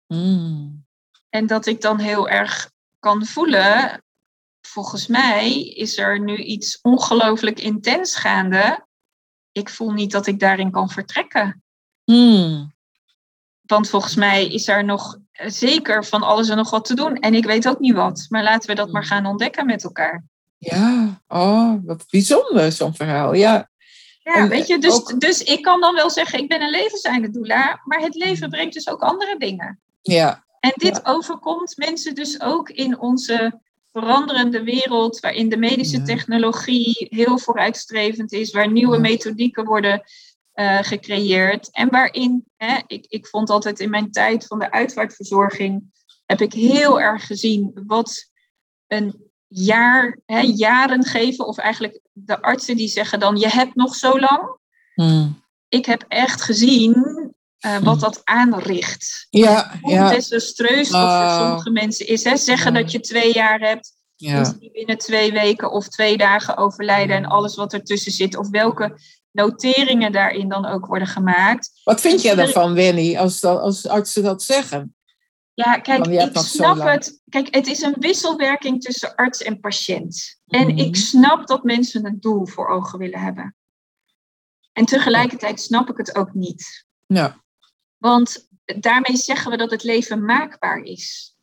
Mm. En dat ik dan heel erg kan voelen, volgens mij is er nu iets ongelooflijk intens gaande. Ik voel niet dat ik daarin kan vertrekken. Hmm. Want volgens mij is er nog zeker van alles en nog wat te doen. En ik weet ook niet wat. Maar laten we dat maar gaan ontdekken met elkaar. Ja, oh, wat bijzonder zo'n verhaal. Ja, Ja, weet je, dus, dus ik kan dan wel zeggen, ik ben een levenseinde doula, maar het leven mm. brengt dus ook andere dingen. Ja. En dit overkomt mensen dus ook in onze veranderende wereld, waarin de medische technologie heel vooruitstrevend is, waar nieuwe methodieken worden uh, gecreëerd. En waarin, hè, ik, ik vond altijd in mijn tijd van de uitvaartverzorging, heb ik heel erg gezien wat een jaar, hè, jaren geven, of eigenlijk de artsen die zeggen dan, je hebt nog zo lang. Hmm. Ik heb echt gezien uh, wat dat aanricht. Ja, Hoe ja. desastreus dat voor oh. sommige mensen is. Hè. Zeggen dat je twee jaar hebt, ja. die binnen twee weken of twee dagen overlijden en alles wat ertussen zit. Of welke noteringen daarin dan ook worden gemaakt. Wat vind dus jij daarvan, Winnie, als, als artsen dat zeggen? Ja, kijk, ik snap het. Kijk, het is een wisselwerking tussen arts en patiënt. En mhm. ik snap dat mensen een doel voor ogen willen hebben. En tegelijkertijd snap ik het ook niet. Ja. Want daarmee zeggen we dat het leven maakbaar is.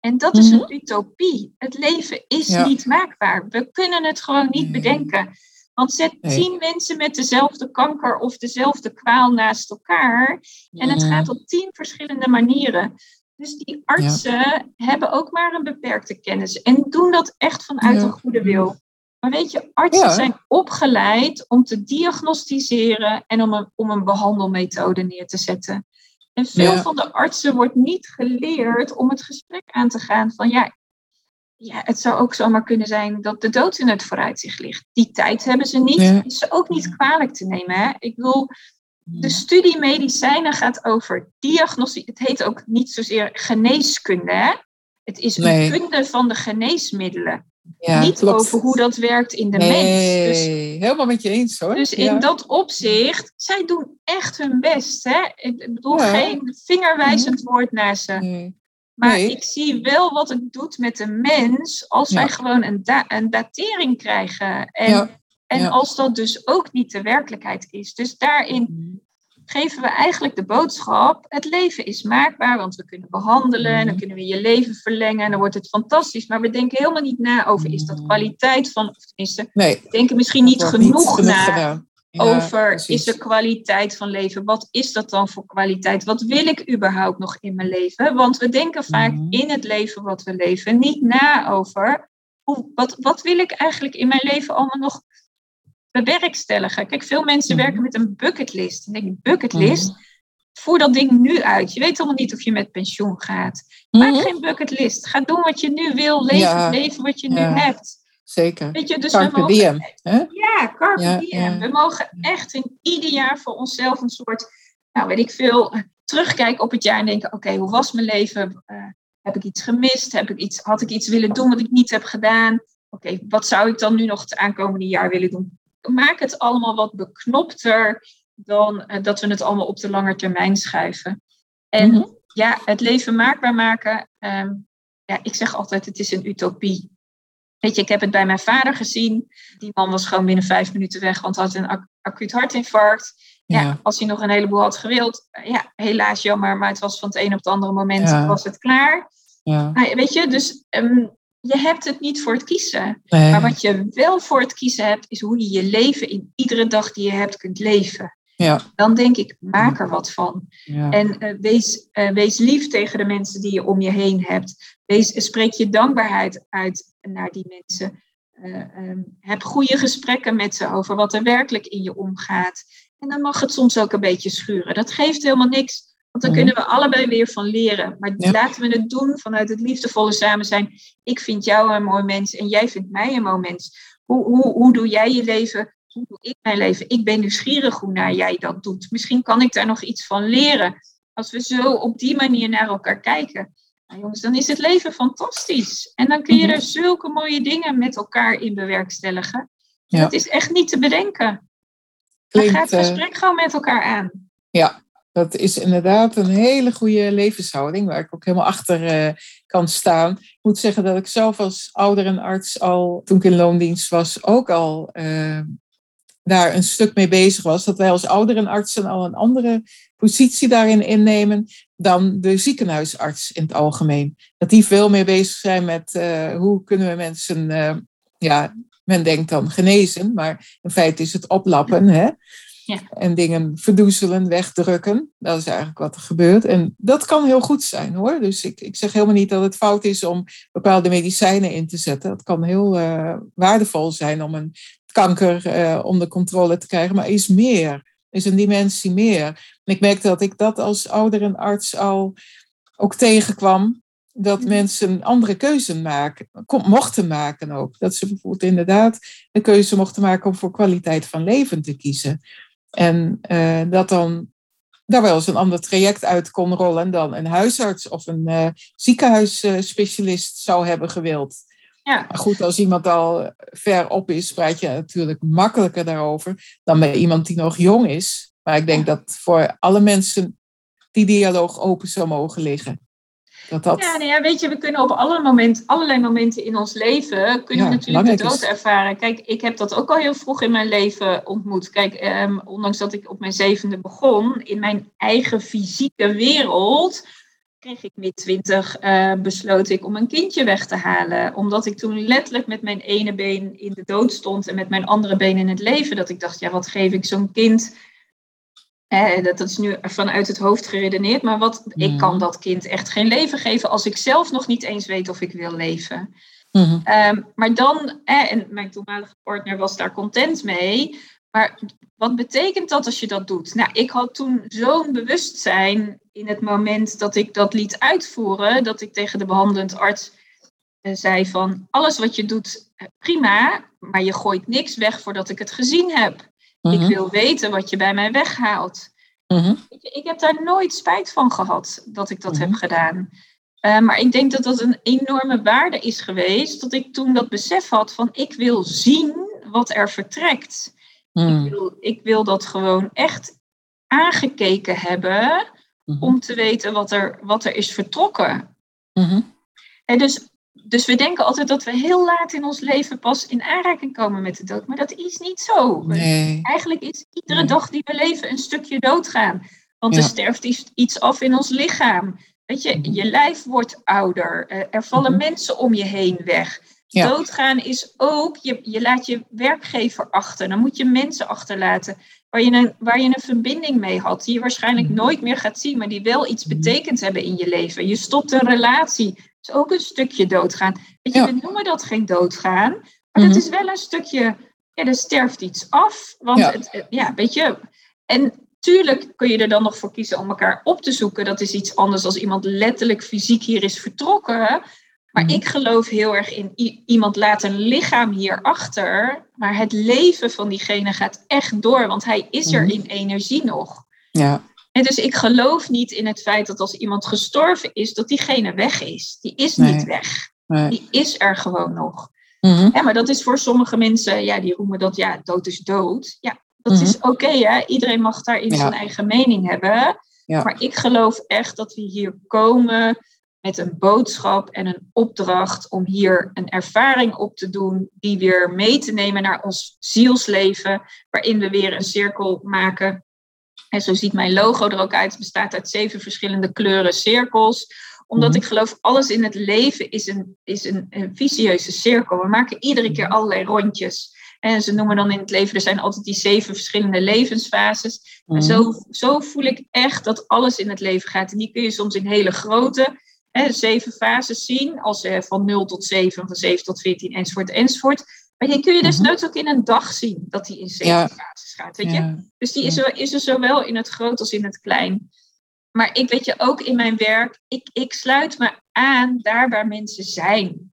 En dat is een mhm. utopie. Het leven is niet maakbaar. We kunnen het gewoon niet bedenken. Want zet tien mensen met dezelfde kanker of dezelfde kwaal naast elkaar. En het gaat op tien verschillende manieren. Dus die artsen hebben ook maar een beperkte kennis en doen dat echt vanuit een goede wil. Maar weet je, artsen zijn opgeleid om te diagnosticeren en om een, om een behandelmethode neer te zetten. En veel van de artsen wordt niet geleerd om het gesprek aan te gaan van ja, ja, het zou ook zomaar kunnen zijn dat de dood in het vooruitzicht ligt. Die tijd hebben ze niet. Is ze ook niet kwalijk te nemen. Hè? Ik bedoel, de studie medicijnen gaat over diagnostie. Het heet ook niet zozeer geneeskunde. Hè? Het is een kunde van de geneesmiddelen. Ja, niet over hoe dat werkt in de mens. Dus, helemaal met je eens hoor. Dus in dat opzicht, zij doen echt hun best. Hè? Ik bedoel, geen vingerwijzend mhm. woord naar ze. Maar ik zie wel wat het doet met de mens als wij gewoon een, een datering krijgen. En en als dat dus ook niet de werkelijkheid is. Dus daarin mhm. Geven we eigenlijk de boodschap: het leven is maakbaar, want we kunnen behandelen en dan mhm. kunnen we je leven verlengen en dan wordt het fantastisch. Maar we denken helemaal niet na over: is dat mhm. kwaliteit van, of tenminste, nee, we denken misschien niet genoeg na. over is er kwaliteit van leven? Wat is dat dan voor kwaliteit? Wat wil ik überhaupt nog in mijn leven? Want we denken vaak in het leven wat we leven niet na over hoe, wat, wat wil ik eigenlijk in mijn leven allemaal nog bewerkstelligen. Kijk, veel mensen mhm. werken met een bucketlist. En denk bucketlist, mm. voer dat ding nu uit. Je weet allemaal niet of je met pensioen gaat. Maak mhm. geen bucketlist. Ga doen wat je nu wil. Leven, leven wat je nu hebt. Zeker. Weet je, dus carpe we mogen, diem. Hè? Ja, carpe ja, diem. We mogen echt in ieder jaar voor onszelf een soort, nou weet ik veel, terugkijken op het jaar en denken, oké, hoe was mijn leven? Uh, heb ik iets gemist? Heb ik iets, had ik iets willen doen wat ik niet heb gedaan? Oké, wat zou ik dan nu nog het aankomende jaar willen doen? Maak het allemaal wat beknopter dan uh, dat we het allemaal op de lange termijn schuiven. En mhm. ja, het leven maakbaar maken. Um, ja, ik zeg altijd, het is een utopie. Weet je, ik heb het bij mijn vader gezien. Die man was gewoon binnen vijf minuten weg, want had een ac acuut hartinfarct. Ja. als hij nog een heleboel had gewild, ja, helaas jammer, maar het was van het een op het andere moment was het klaar. Ja. Weet je, dus um, je hebt het niet voor het kiezen. Maar wat je wel voor het kiezen hebt, is hoe je je leven in iedere dag die je hebt kunt leven. Ja. Dan denk ik, maak er wat van. Ja. En uh, wees, uh, wees lief tegen de mensen die je om je heen hebt. Wees, spreek je dankbaarheid uit naar die mensen. Uh, um, heb goede gesprekken met ze over wat er werkelijk in je omgaat. En dan mag het soms ook een beetje schuren. Dat geeft helemaal niks. Want dan mhm. kunnen we allebei weer van leren. Maar laten we het doen vanuit het liefdevolle samen zijn. Ik vind jou een mooi mens en jij vindt mij een mooi mens. Hoe, hoe, hoe doe jij je leven? Hoe doe ik mijn leven? Ik ben nieuwsgierig hoe naar jij dat doet. Misschien kan ik daar nog iets van leren. Als we zo op die manier naar elkaar kijken. Nou jongens, dan is het leven fantastisch. En dan kun je mhm. er zulke mooie dingen met elkaar in bewerkstelligen. Ja. Dat is echt niet te bedenken. Dan gaat het gesprek uh, gewoon met elkaar aan. Ja, dat is inderdaad een hele goede levenshouding, waar ik ook helemaal achter uh, kan staan. Ik moet zeggen dat ik zelf als ouderenarts al, toen ik in loondienst was, ook al uh, daar een stuk mee bezig was. Dat wij als ouderenartsen al een andere positie daarin innemen dan de ziekenhuisarts in het algemeen. Dat die veel meer bezig zijn met uh, hoe kunnen we mensen ja, men denkt dan genezen, maar in feite is het oplappen. Hè? Ja. En dingen verdoezelen, wegdrukken. Dat is eigenlijk wat er gebeurt. En dat kan heel goed zijn hoor. Dus ik, ik zeg helemaal niet dat het fout is om bepaalde medicijnen in te zetten. Het kan heel uh, waardevol zijn om een kanker uh, onder controle te krijgen. Maar is meer. Er is een dimensie meer. En ik merkte dat ik dat als ouder en arts al ook tegenkwam dat mm. mensen andere keuze maken, mochten maken ook. Dat ze bijvoorbeeld inderdaad de keuze mochten maken om voor kwaliteit van leven te kiezen. En uh, dat dan daar wel eens een ander traject uit kon rollen dan een huisarts of een uh, ziekenhuisspecialist zou hebben gewild. Ja. Maar goed, als iemand al ver op is, praat je natuurlijk makkelijker daarover dan bij iemand die nog jong is. Maar ik denk dat voor alle mensen die dialoog open zou mogen liggen. Dat Ja, nou ja, weet je, we kunnen op alle moment, allerlei momenten in ons leven, kunnen we natuurlijk de dood ervaren. Kijk, ik heb dat ook al heel vroeg in mijn leven ontmoet. Kijk, ehm, ondanks dat ik op mijn zevende begon, in mijn eigen fysieke wereld, kreeg ik mid twintig, uh, besloot ik om een kindje weg te halen. Omdat ik toen letterlijk met mijn ene been in de dood stond en met mijn andere been in het leven. Dat ik dacht, ja, wat geef ik zo'n kind dat, is nu vanuit het hoofd geredeneerd, maar wat, ik mhm. kan dat kind echt geen leven geven als ik zelf nog niet eens weet of ik wil leven. Mhm. Ehm, maar dan, en mijn toenmalige partner was daar content mee, maar wat betekent dat als je dat doet? Nou, ik had toen zo'n bewustzijn in het moment dat ik dat liet uitvoeren, dat ik tegen de behandelend arts eh, zei van alles wat je doet, eh, prima, maar je gooit niks weg voordat ik het gezien heb. Ik mhm. wil weten wat je bij mij weghaalt. Mhm. ik, heb daar nooit spijt van gehad dat ik dat heb mhm. gedaan. Uh, maar ik denk dat dat een enorme waarde is geweest. Dat ik toen dat besef had van ik wil zien wat er vertrekt. Ik, wil, ik wil dat gewoon echt aangekeken hebben om te weten wat er, wat er is vertrokken. En dus dus we denken altijd dat we heel laat in ons leven pas in aanraking komen met de dood. Maar dat is niet zo. Nee. Eigenlijk is iedere dag die we leven een stukje doodgaan. Want er sterft iets af in ons lichaam. Weet je, mhm. je lijf wordt ouder. Eh, er vallen mhm. mensen om je heen weg. Doodgaan is ook, je, je laat je werkgever achter. Dan moet je mensen achterlaten waar je, een, waar je een verbinding mee had. Die je waarschijnlijk mhm. nooit meer gaat zien, maar die wel iets betekend hebben in je leven. Je stopt een relatie is ook een stukje doodgaan. Weet je, we noemen dat geen doodgaan, maar dat mhm. is wel een stukje, ja, er sterft iets af. Want ja. Het, ja, weet je, en tuurlijk kun je er dan nog voor kiezen om elkaar op te zoeken. Dat is iets anders als iemand letterlijk fysiek hier is vertrokken. Maar mhm. ik geloof heel erg in iemand laat een lichaam hier achter, maar het leven van diegene gaat echt door, want hij is er mhm. in energie nog. Ja. En dus ik geloof niet in het feit dat als iemand gestorven is, dat diegene weg is. Die is niet weg. Die is er gewoon nog. Mm ja, maar dat is voor sommige mensen, ja, die roemen dat, ja, dood is dood. Ja, dat mhm. is oké, hè. Iedereen mag daarin zijn eigen mening hebben. Maar ik geloof echt dat we hier komen met een boodschap en een opdracht om hier een ervaring op te doen, die weer mee te nemen naar ons zielsleven, waarin we weer een cirkel maken en zo ziet mijn logo er ook uit. Het bestaat uit zeven verschillende kleuren cirkels. Omdat mhm. ik geloof, alles in het leven is een, is een, een vicieuze cirkel. We maken iedere keer mhm. allerlei rondjes. En ze noemen dan in het leven, er zijn altijd die zeven verschillende levensfases. En zo, mhm. zo voel ik echt dat alles in het leven gaat. En die kun je soms in hele grote hè, zeven fases zien. Als uh, van 0 tot 7, van 7 tot 14, enzovoort, enzovoort. Maar die kun je dus nooit ook in een dag zien, dat die in zeven fases gaat. Weet je? Dus die is er, is er zowel in het groot als in het klein. Maar ik weet je, ook in mijn werk, ik, ik sluit me aan daar waar mensen zijn.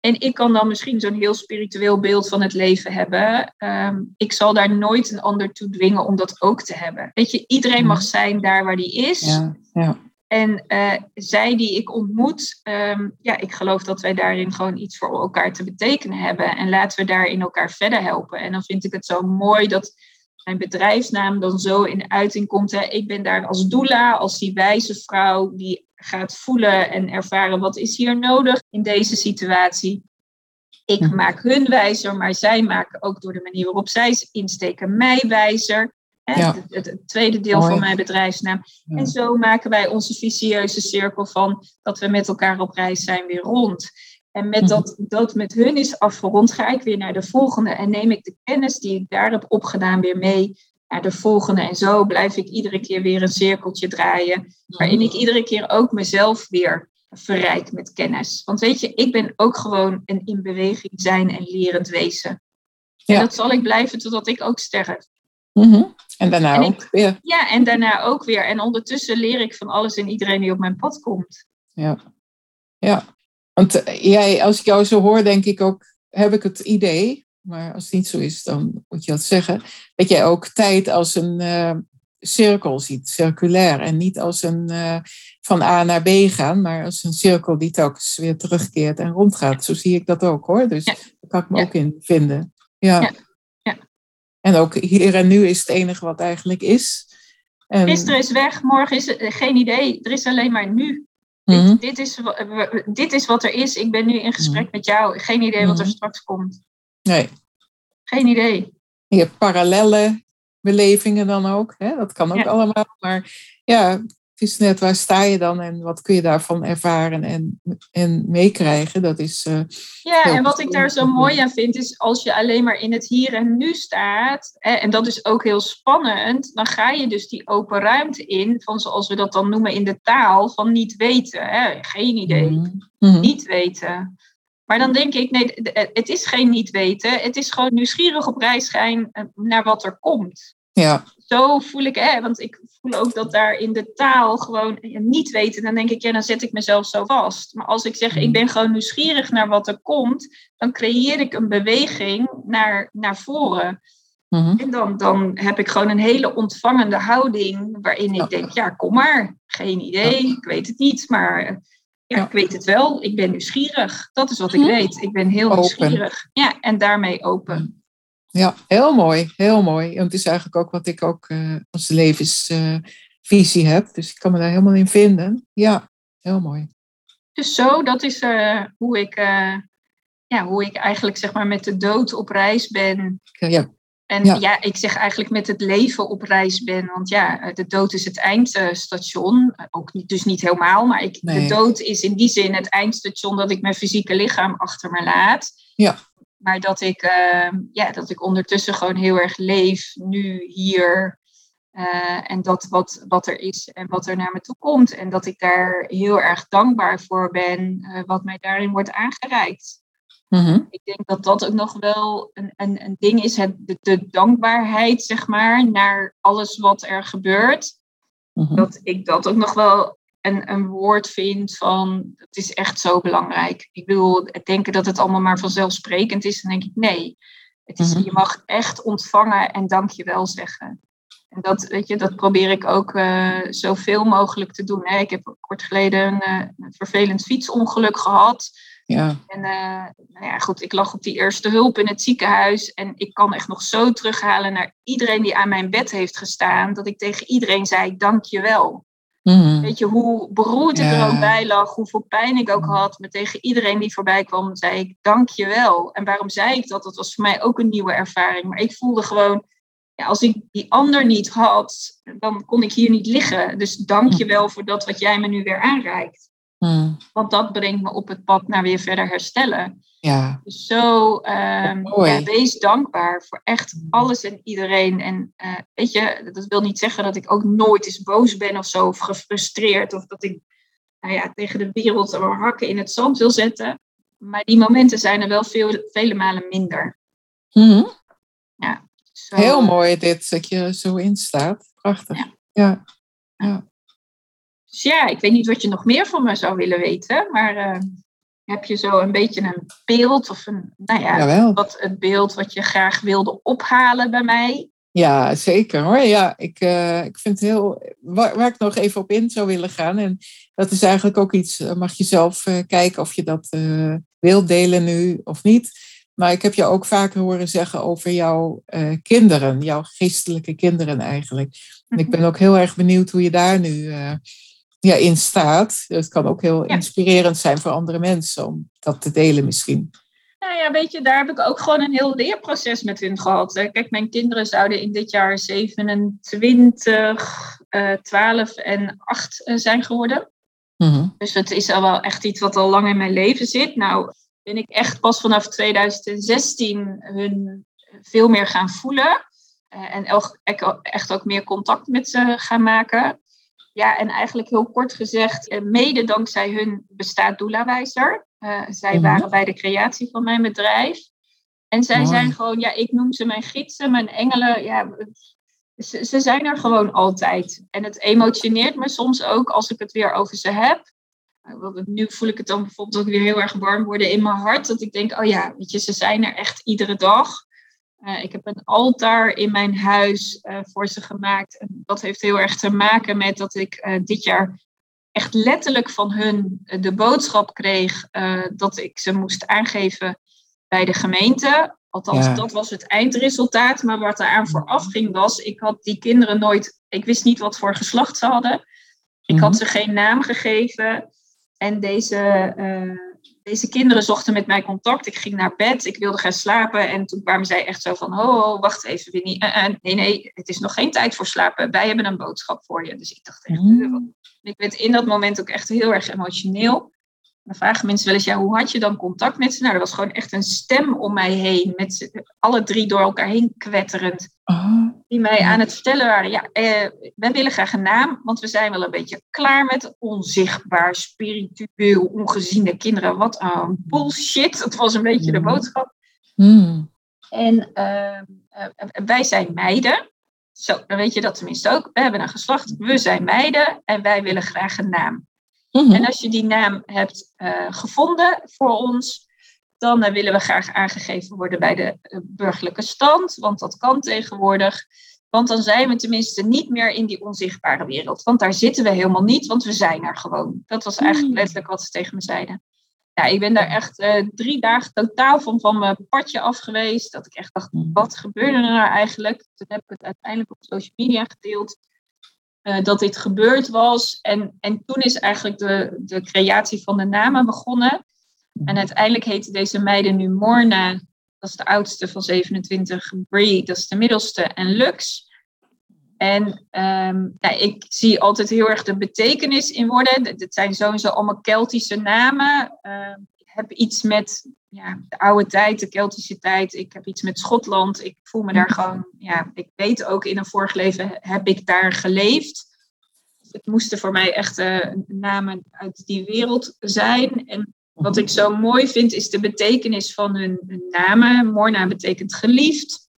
En ik kan dan misschien zo'n heel spiritueel beeld van het leven hebben. Ehm, ik zal daar nooit een ander toe dwingen om dat ook te hebben. Weet je, iedereen mag zijn daar waar die is. Ja, ja. En uh, zij die ik ontmoet, um, ja, ik geloof dat wij daarin gewoon iets voor elkaar te betekenen hebben. En laten we daarin elkaar verder helpen. En dan vind ik het zo mooi dat mijn bedrijfsnaam dan zo in uiting komt. Hè. Ik ben daar als doula, als die wijze vrouw die gaat voelen en ervaren wat is hier nodig in deze situatie. Ik maak hun wijzer, maar zij maken ook door de manier waarop zij insteken mij wijzer. Ja. Het, tweede deel van mijn bedrijfsnaam. En zo maken wij onze vicieuze cirkel van dat we met elkaar op reis zijn weer rond. En met dat, dat met hun is afgerond, ga ik weer naar de volgende en neem ik de kennis die ik daar heb opgedaan weer mee naar de volgende. En zo blijf ik iedere keer weer een cirkeltje draaien, waarin ik iedere keer ook mezelf weer verrijk met kennis. Want weet je, ik ben ook gewoon een in beweging zijn en lerend wezen. Ja. En dat zal ik blijven totdat ik ook sterf. Mm En daarna ook weer. Ja, en daarna ook weer. En ondertussen leer ik van alles en iedereen die op mijn pad komt. Ja, ja. Want eh, jij, als ik jou zo hoor, denk ik ook, heb ik het idee, maar als het niet zo is, dan moet je dat zeggen, dat jij ook tijd als een uh, cirkel ziet, circulair. En niet als een uh, van A naar B gaan, maar als een cirkel die telkens weer terugkeert en rondgaat. Zo zie ik dat ook hoor. Dus daar kan ik me ook in vinden. Ja. ja. En ook hier en nu is het enige wat eigenlijk is. En... Gisteren is weg, morgen is het geen idee. Er is alleen maar nu. dit, mhm. dit, is, dit is wat er is. Ik ben nu in gesprek mhm. met jou. Geen idee wat er mhm. straks komt. Nee. Geen idee. Je hebt parallelle belevingen dan ook. Hè? Dat kan ook allemaal. Maar ja, het is net waar sta je dan en wat kun je daarvan ervaren en, en meekrijgen. Dat is. Uh, ja, en wat ik daar zo mooi aan vind, is als je alleen maar in het hier en nu staat, hè, en dat is ook heel spannend, dan ga je dus die open ruimte in, van zoals we dat dan noemen in de taal, van niet weten. Hè, geen idee. Mm-hmm. Niet weten. Maar dan denk ik, nee, het is geen niet weten. Het is gewoon nieuwsgierig op reis gaan eh, naar wat er komt. Ja. Zo voel ik, hè, want ik voel ook dat daar in de taal gewoon niet weten. Dan denk ik, ja, dan zet ik mezelf zo vast. Maar als ik zeg, ik mm. ben gewoon nieuwsgierig naar wat er komt, dan creëer ik een beweging naar, naar voren. Mm-hmm. En dan, dan heb ik gewoon een hele ontvangende houding, waarin ik denk, ja, kom maar. Geen idee, ik weet het niet, maar ja, ik weet het wel. Ik ben nieuwsgierig. Dat is wat ik mm-hmm. weet. Ik ben heel nieuwsgierig. Ja, en daarmee open. Ja, heel mooi, heel mooi. En het is eigenlijk ook wat ik ook uh, als levensvisie uh, heb. Dus ik kan me daar helemaal in vinden. Ja, heel mooi. Dus zo, dat is uh, hoe, ik, ja, hoe ik eigenlijk zeg maar met de dood op reis ben. Ja. En ja. ja. ik zeg eigenlijk met het leven op reis ben. Want ja, de dood is het eindstation. Ook niet, dus niet helemaal, maar ik, de dood is in die zin het eindstation dat ik mijn fysieke lichaam achter me laat. Ja. Maar dat ik, uh, ja, dat ik ondertussen gewoon heel erg leef, nu, hier. Uh, en dat wat, wat er is en wat er naar me toe komt. En dat ik daar heel erg dankbaar voor ben, uh, wat mij daarin wordt aangereikt. Mm-hmm. Ik denk dat dat ook nog wel een, een, een ding is, het, de, de dankbaarheid, zeg maar, naar alles wat er gebeurt. Mm-hmm. Dat ik dat ook nog wel een, een woord vind van het is echt zo belangrijk. Ik bedoel, denken dat het allemaal maar vanzelfsprekend is, dan denk ik nee. Het is, mhm. Je mag echt ontvangen en dankjewel zeggen. En dat, weet je, dat probeer ik ook uh, zoveel mogelijk te doen. Hè. Ik heb kort geleden een, een vervelend fietsongeluk gehad. Ja. En uh, nou ja, goed, ik lag op die eerste hulp in het ziekenhuis. En ik kan echt nog zo terughalen naar iedereen die aan mijn bed heeft gestaan. Dat ik tegen iedereen zei, dankjewel. Mm. Weet je, hoe beroerd ik er ook bij lag, hoeveel pijn ik ook had. Maar tegen iedereen die voorbij kwam, zei ik dank je wel. En waarom zei ik dat? Dat was voor mij ook een nieuwe ervaring. Maar ik voelde gewoon, ja, als ik die ander niet had, dan kon ik hier niet liggen. Dus dank je wel voor dat wat jij me nu weer aanreikt. Mm. Want dat brengt me op het pad naar weer verder herstellen. Ja. Dus zo, um, ja, wees dankbaar voor echt alles en iedereen. En uh, weet je, dat wil niet zeggen dat ik ook nooit eens boos ben of zo, of gefrustreerd, of dat ik nou ja, tegen de wereld hakken in het zand wil zetten. Maar die momenten zijn er wel veel, vele malen minder. Mm Ja. Zo, Heel mooi dit, dat je zo in staat. Prachtig. Ja. ja. ja. Dus ja, ik weet niet wat je nog meer van me zou willen weten, maar uh, heb je zo een beetje een beeld of een, nou ja, wat het beeld wat je graag wilde ophalen bij mij? Ja, zeker hoor. Ja, ik, uh, ik vind het heel. Waar, waar, ik nog even op in zou willen gaan. En dat is eigenlijk ook iets. Eh, mag je zelf uh, kijken of je dat uh, wilt delen nu of niet. Maar ik heb je ook vaker horen zeggen over jouw kinderen, jouw geestelijke kinderen eigenlijk. En ik ben ook heel erg benieuwd hoe je daar nu ja, in staat. Het kan ook heel inspirerend zijn voor andere mensen om dat te delen misschien. Nou ja, weet je, daar heb ik ook gewoon een heel leerproces met hun gehad. Kijk, mijn kinderen zouden in dit jaar 27, uh, 12 en 8 uh, zijn geworden. Mm -hmm. Dus het is al wel echt iets wat al lang in mijn leven zit. Nou, ben ik echt pas vanaf 2016 hun veel meer gaan voelen. Uh, en echt ook meer contact met ze gaan maken. Ja, en eigenlijk heel kort gezegd, eh, mede dankzij hun bestaat Doelawijzer. Uh, zij mhm. waren bij de creatie van mijn bedrijf. En zij zijn gewoon, ja, ik noem ze mijn gidsen, mijn engelen. Ja, ze, ze, zijn er gewoon altijd. En het emotioneert me soms ook als ik het weer over ze heb. Nu voel ik het dan bijvoorbeeld ook weer heel erg warm worden in mijn hart. Dat ik denk, oh ja, weet je, ze zijn er echt iedere dag. Uh, ik heb een altaar in mijn huis uh, voor ze gemaakt. En dat heeft heel erg te maken met dat ik uh, dit jaar echt letterlijk van hun de boodschap kreeg dat ik ze moest aangeven bij de gemeente. Althans, dat was het eindresultaat. Maar wat eraan vooraf ging was, ik had die kinderen nooit, ik wist niet wat voor geslacht ze hadden. Ik had mhm. ze geen naam gegeven. En deze, deze kinderen zochten met mij contact. Ik ging naar bed, ik wilde gaan slapen. En toen kwamen zij echt zo van, oh, wacht even Winnie. Uh, uh, nee, nee, het is nog geen tijd voor slapen. Wij hebben een boodschap voor je. Dus ik dacht echt, mm. ik werd in dat moment ook echt heel erg emotioneel. Dan vragen mensen wel eens, ja, hoe had je dan contact met ze? Nou, er was gewoon echt een stem om mij heen, met alle drie door elkaar heen kwetterend. Oh. Die mij aan het vertellen waren, ja, eh, wij willen graag een naam, want we zijn wel een beetje klaar met onzichtbaar, spiritueel, ongeziene kinderen. Wat een bullshit, dat was een beetje de boodschap. Mm. En uh, wij zijn meiden. Zo, dan weet je dat tenminste ook. We hebben een geslacht, we zijn meiden en wij willen graag een naam. Mhm. En als je die naam hebt uh, gevonden voor ons, dan uh, willen we graag aangegeven worden bij de uh, burgerlijke stand, want dat kan tegenwoordig. Want dan zijn we tenminste niet meer in die onzichtbare wereld. Want daar zitten we helemaal niet, want we zijn er gewoon. Dat was eigenlijk mhm. letterlijk wat ze tegen me zeiden. Ja, ik ben daar echt drie dagen totaal van, van mijn padje af geweest. Dat ik echt dacht, mhm. wat gebeurde er nou eigenlijk? Toen heb ik het uiteindelijk op social media gedeeld. Eh, dat dit gebeurd was. En, en toen is eigenlijk de, de creatie van de namen begonnen. En uiteindelijk heten deze meiden nu Morna, dat is de oudste van 27, Brie, dat is de middelste, en Lux. En um, ja, ik zie altijd heel erg de betekenis in worden. Het zijn sowieso allemaal Keltische namen. Uh, ik heb iets met ja, de oude tijd, de Keltische tijd. Ik heb iets met Schotland. Ik voel me daar gewoon, ja, ik weet ook in een vorig leven heb ik daar geleefd. Het moesten voor mij echt uh, namen uit die wereld zijn. En wat ik zo mooi vind is de betekenis van hun, hun namen. Morna betekent geliefd.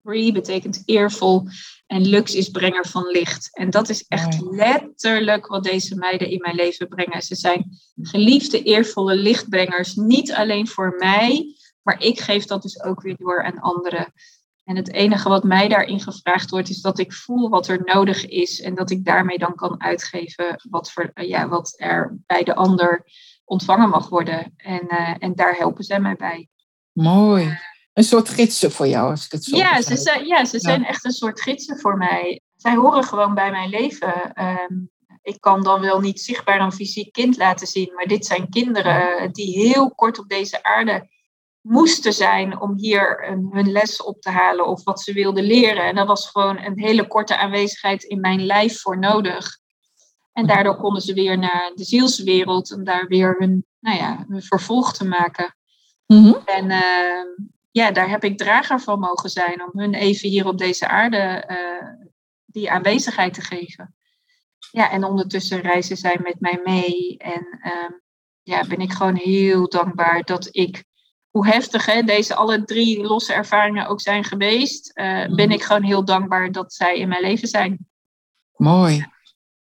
Bree betekent eervol. En Lux is brenger van licht. En dat is echt letterlijk wat deze meiden in mijn leven brengen. Ze zijn geliefde, eervolle lichtbrengers. Niet alleen voor mij, maar ik geef dat dus ook weer door aan anderen. En het enige wat mij daarin gevraagd wordt, is dat ik voel wat er nodig is. En dat ik daarmee dan kan uitgeven wat, voor, ja, wat er bij de ander ontvangen mag worden. En, uh, en daar helpen zij mij bij. Mooi een soort gidsen voor jou, als ik het zo ja, ze zijn, ja, ze zijn echt een soort gidsen voor mij. Zij horen gewoon bij mijn leven. Ehm, ik kan dan wel niet zichtbaar een fysiek kind laten zien, maar dit zijn kinderen die heel kort op deze aarde moesten zijn om hier een, hun les op te halen of wat ze wilden leren. En daar was gewoon een hele korte aanwezigheid in mijn lijf voor nodig. En daardoor konden ze weer naar de zielswereld om daar weer hun, nou ja, hun vervolg te maken. Mm En uh, ja, daar heb ik drager van mogen zijn om hun even hier op deze aarde uh, die aanwezigheid te geven. Ja, en ondertussen reizen zij met mij mee. En uh, ja, ben ik gewoon heel dankbaar dat ik, hoe heftig hè, deze alle drie losse ervaringen ook zijn geweest, uh, ben ik gewoon heel dankbaar dat zij in mijn leven zijn. Mooi.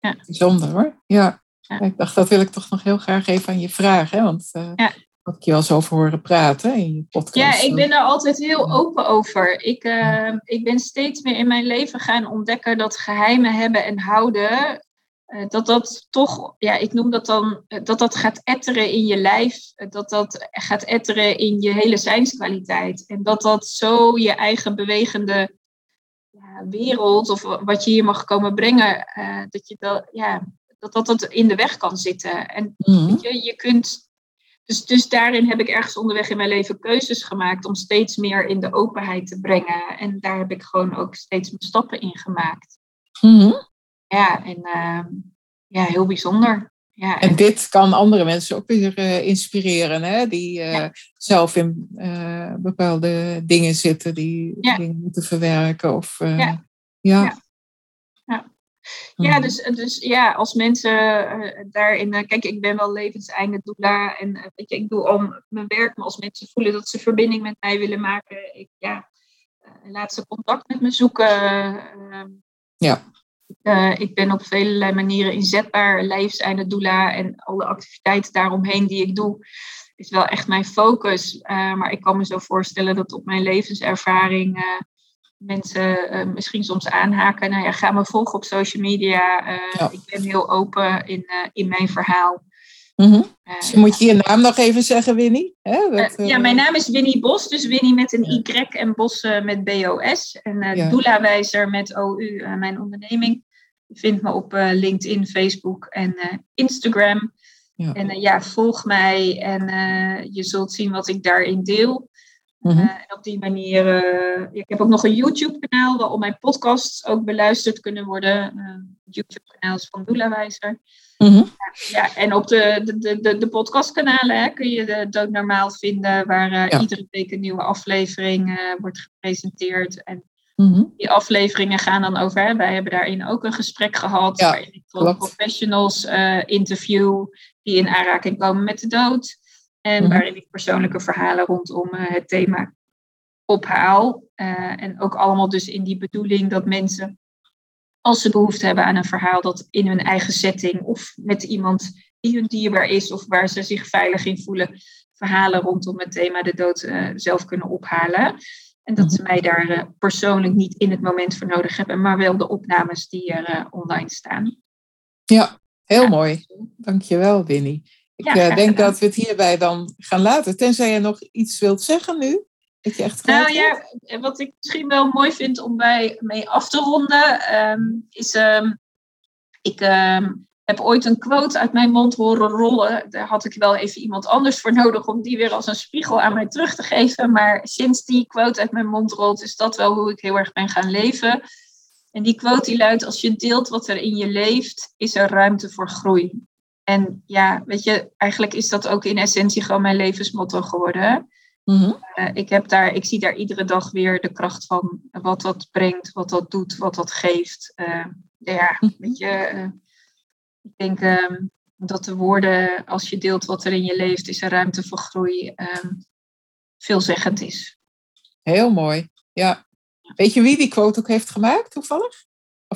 Ja. Bijzonder hoor. Ja. ja. Ik dacht, dat wil ik toch nog heel graag even aan je vragen. Hè? Want ja had ik je wel eens over horen praten in je podcast. Ja, ik ben daar altijd heel open over. Ik, uh, ik ben steeds meer in mijn leven gaan ontdekken dat geheimen hebben en houden, uh, dat dat toch, ja, ik noem dat dan, uh, dat dat gaat etteren in je lijf, dat dat gaat etteren in je hele zijnskwaliteit. En dat dat zo je eigen bewegende ja, wereld, of wat je hier mag komen brengen, dat je dat, ja, dat, dat dat in de weg kan zitten. En mm je, je kunt dus, dus daarin heb ik ergens onderweg in mijn leven keuzes gemaakt om steeds meer in de openheid te brengen. En daar heb ik gewoon ook steeds mijn stappen in gemaakt. Mm Ja, en uh, ja, heel bijzonder. ja. En dit kan andere mensen ook weer uh, inspireren, hè? die uh, zelf in uh, bepaalde dingen zitten, die dingen moeten verwerken. Of, ja. Ja. Mhm. dus, dus ja, als mensen daarin. kijk, ik ben wel levenseinde doula. En weet je, ik doe om mijn werk. Maar als mensen voelen dat ze verbinding met mij willen maken. Ik, ja, laat ze contact met me zoeken. Ehm, ja. Ik ben op vele manieren inzetbaar, levenseinde doula en alle activiteiten daaromheen die ik doe, is wel echt mijn focus. Maar ik kan me zo voorstellen dat op mijn levenservaring uh, mensen misschien soms aanhaken. Nou ja, ga me volgen op social media. Ja. Ik ben heel open in, in mijn verhaal. Mm -hmm. moet je je naam nog even zeggen, Winnie? Hè, dat, ja, mijn naam is Winnie Bos, dus Winnie met een Y en Bos met B-O-S. En ja. Met O-U, mijn onderneming. Je vindt me op LinkedIn, Facebook en Instagram. Ja. En ja, volg mij en je zult zien wat ik daarin deel. Mm -hmm. en op die manier, ik heb ook nog een YouTube-kanaal waar al mijn podcasts ook beluisterd kunnen worden. YouTube-kanaal is van Doelawijzer. Mm -hmm. ja, en op de, de, de, de podcastkanalen hè, kun je de Dood Normaal vinden, waar ja. iedere week een nieuwe aflevering wordt gepresenteerd. En Mhm. Die afleveringen gaan dan over, hè, wij hebben daarin ook een gesprek gehad, ja, waarin ik professionals uh, interview die in aanraking komen met de dood. En mhm. waarin ik persoonlijke verhalen rondom uh, het thema ophaal. Uh, en ook allemaal dus in die bedoeling dat mensen, als ze behoefte hebben aan een verhaal, dat in hun eigen setting of met iemand die hun dierbaar is of waar ze zich veilig in voelen, verhalen rondom het thema de dood zelf kunnen ophalen. En dat ze mhm. mij daar uh, persoonlijk niet in het moment voor nodig hebben, maar wel de opnames die er online staan. Ja, heel ja. mooi. Dankjewel, Winnie. Ik ja, denk dat we het hierbij dan gaan laten. Tenzij je nog iets wilt zeggen nu. Dat je echt nou ja, wat ik misschien wel mooi vind om bij mee af te ronden, um, is um, ik um, heb ooit een quote uit mijn mond horen rollen. Daar had ik wel even iemand anders voor nodig om die weer als een spiegel aan mij terug te geven. Maar sinds die quote uit mijn mond rolt, is dat wel hoe ik heel erg ben gaan leven. En die quote die luidt: Als je deelt wat er in je leeft, is er ruimte voor groei. En ja, weet je, eigenlijk is dat ook in essentie gewoon mijn levensmotto geworden. Mm -hmm. uh, ik, heb daar, ik zie daar iedere dag weer de kracht van wat dat brengt, wat dat doet, wat dat geeft. Uh, ja, mhm. weet je. Uh, ik denk um, dat de woorden, als je deelt wat er in je leeft, is er ruimte voor groei, um, veelzeggend is. Heel mooi, ja. Weet je wie die quote ook heeft gemaakt, toevallig?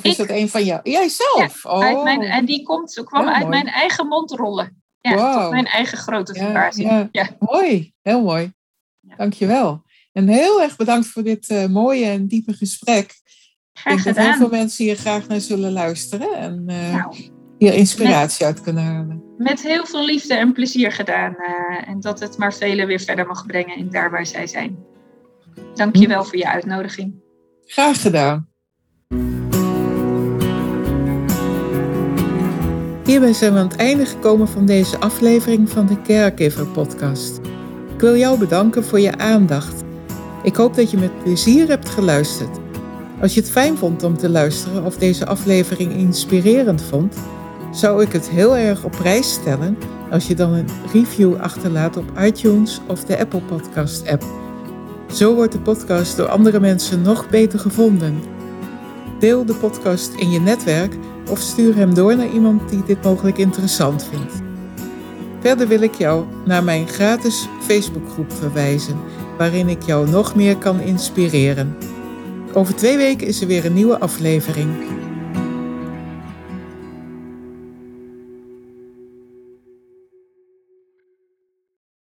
Of is ik, dat een van jou? Jijzelf? Ja, oh. mijn, en die komt, kwam uit mijn eigen mond rollen. Ja, wow. tot mijn eigen grote verbazing. Ja, ja. Mooi, heel mooi. Dankjewel. En heel erg bedankt voor dit uh, mooie en diepe gesprek. Graag ik denk dat heel veel mensen hier graag naar zullen luisteren. En, uh, nou hier inspiratie uit kunnen halen. Met heel veel liefde en plezier gedaan. Uh, en dat het maar velen weer verder mag brengen in daar waar zij zijn. Dank je wel voor je uitnodiging. Graag gedaan. Hierbij zijn we aan het einde gekomen van deze aflevering van de Caregiver podcast. Ik wil jou bedanken voor je aandacht. Ik hoop dat je met plezier hebt geluisterd. Als je het fijn vond om te luisteren of deze aflevering inspirerend vond, zou ik het heel erg op prijs stellen als je dan een review achterlaat op iTunes of de Apple Podcast app. Zo wordt de podcast door andere mensen nog beter gevonden. Deel de podcast in je netwerk of stuur hem door naar iemand die dit mogelijk interessant vindt. Verder wil ik jou naar mijn gratis Facebookgroep verwijzen, waarin ik jou nog meer kan inspireren. Over twee weken is er weer een nieuwe aflevering.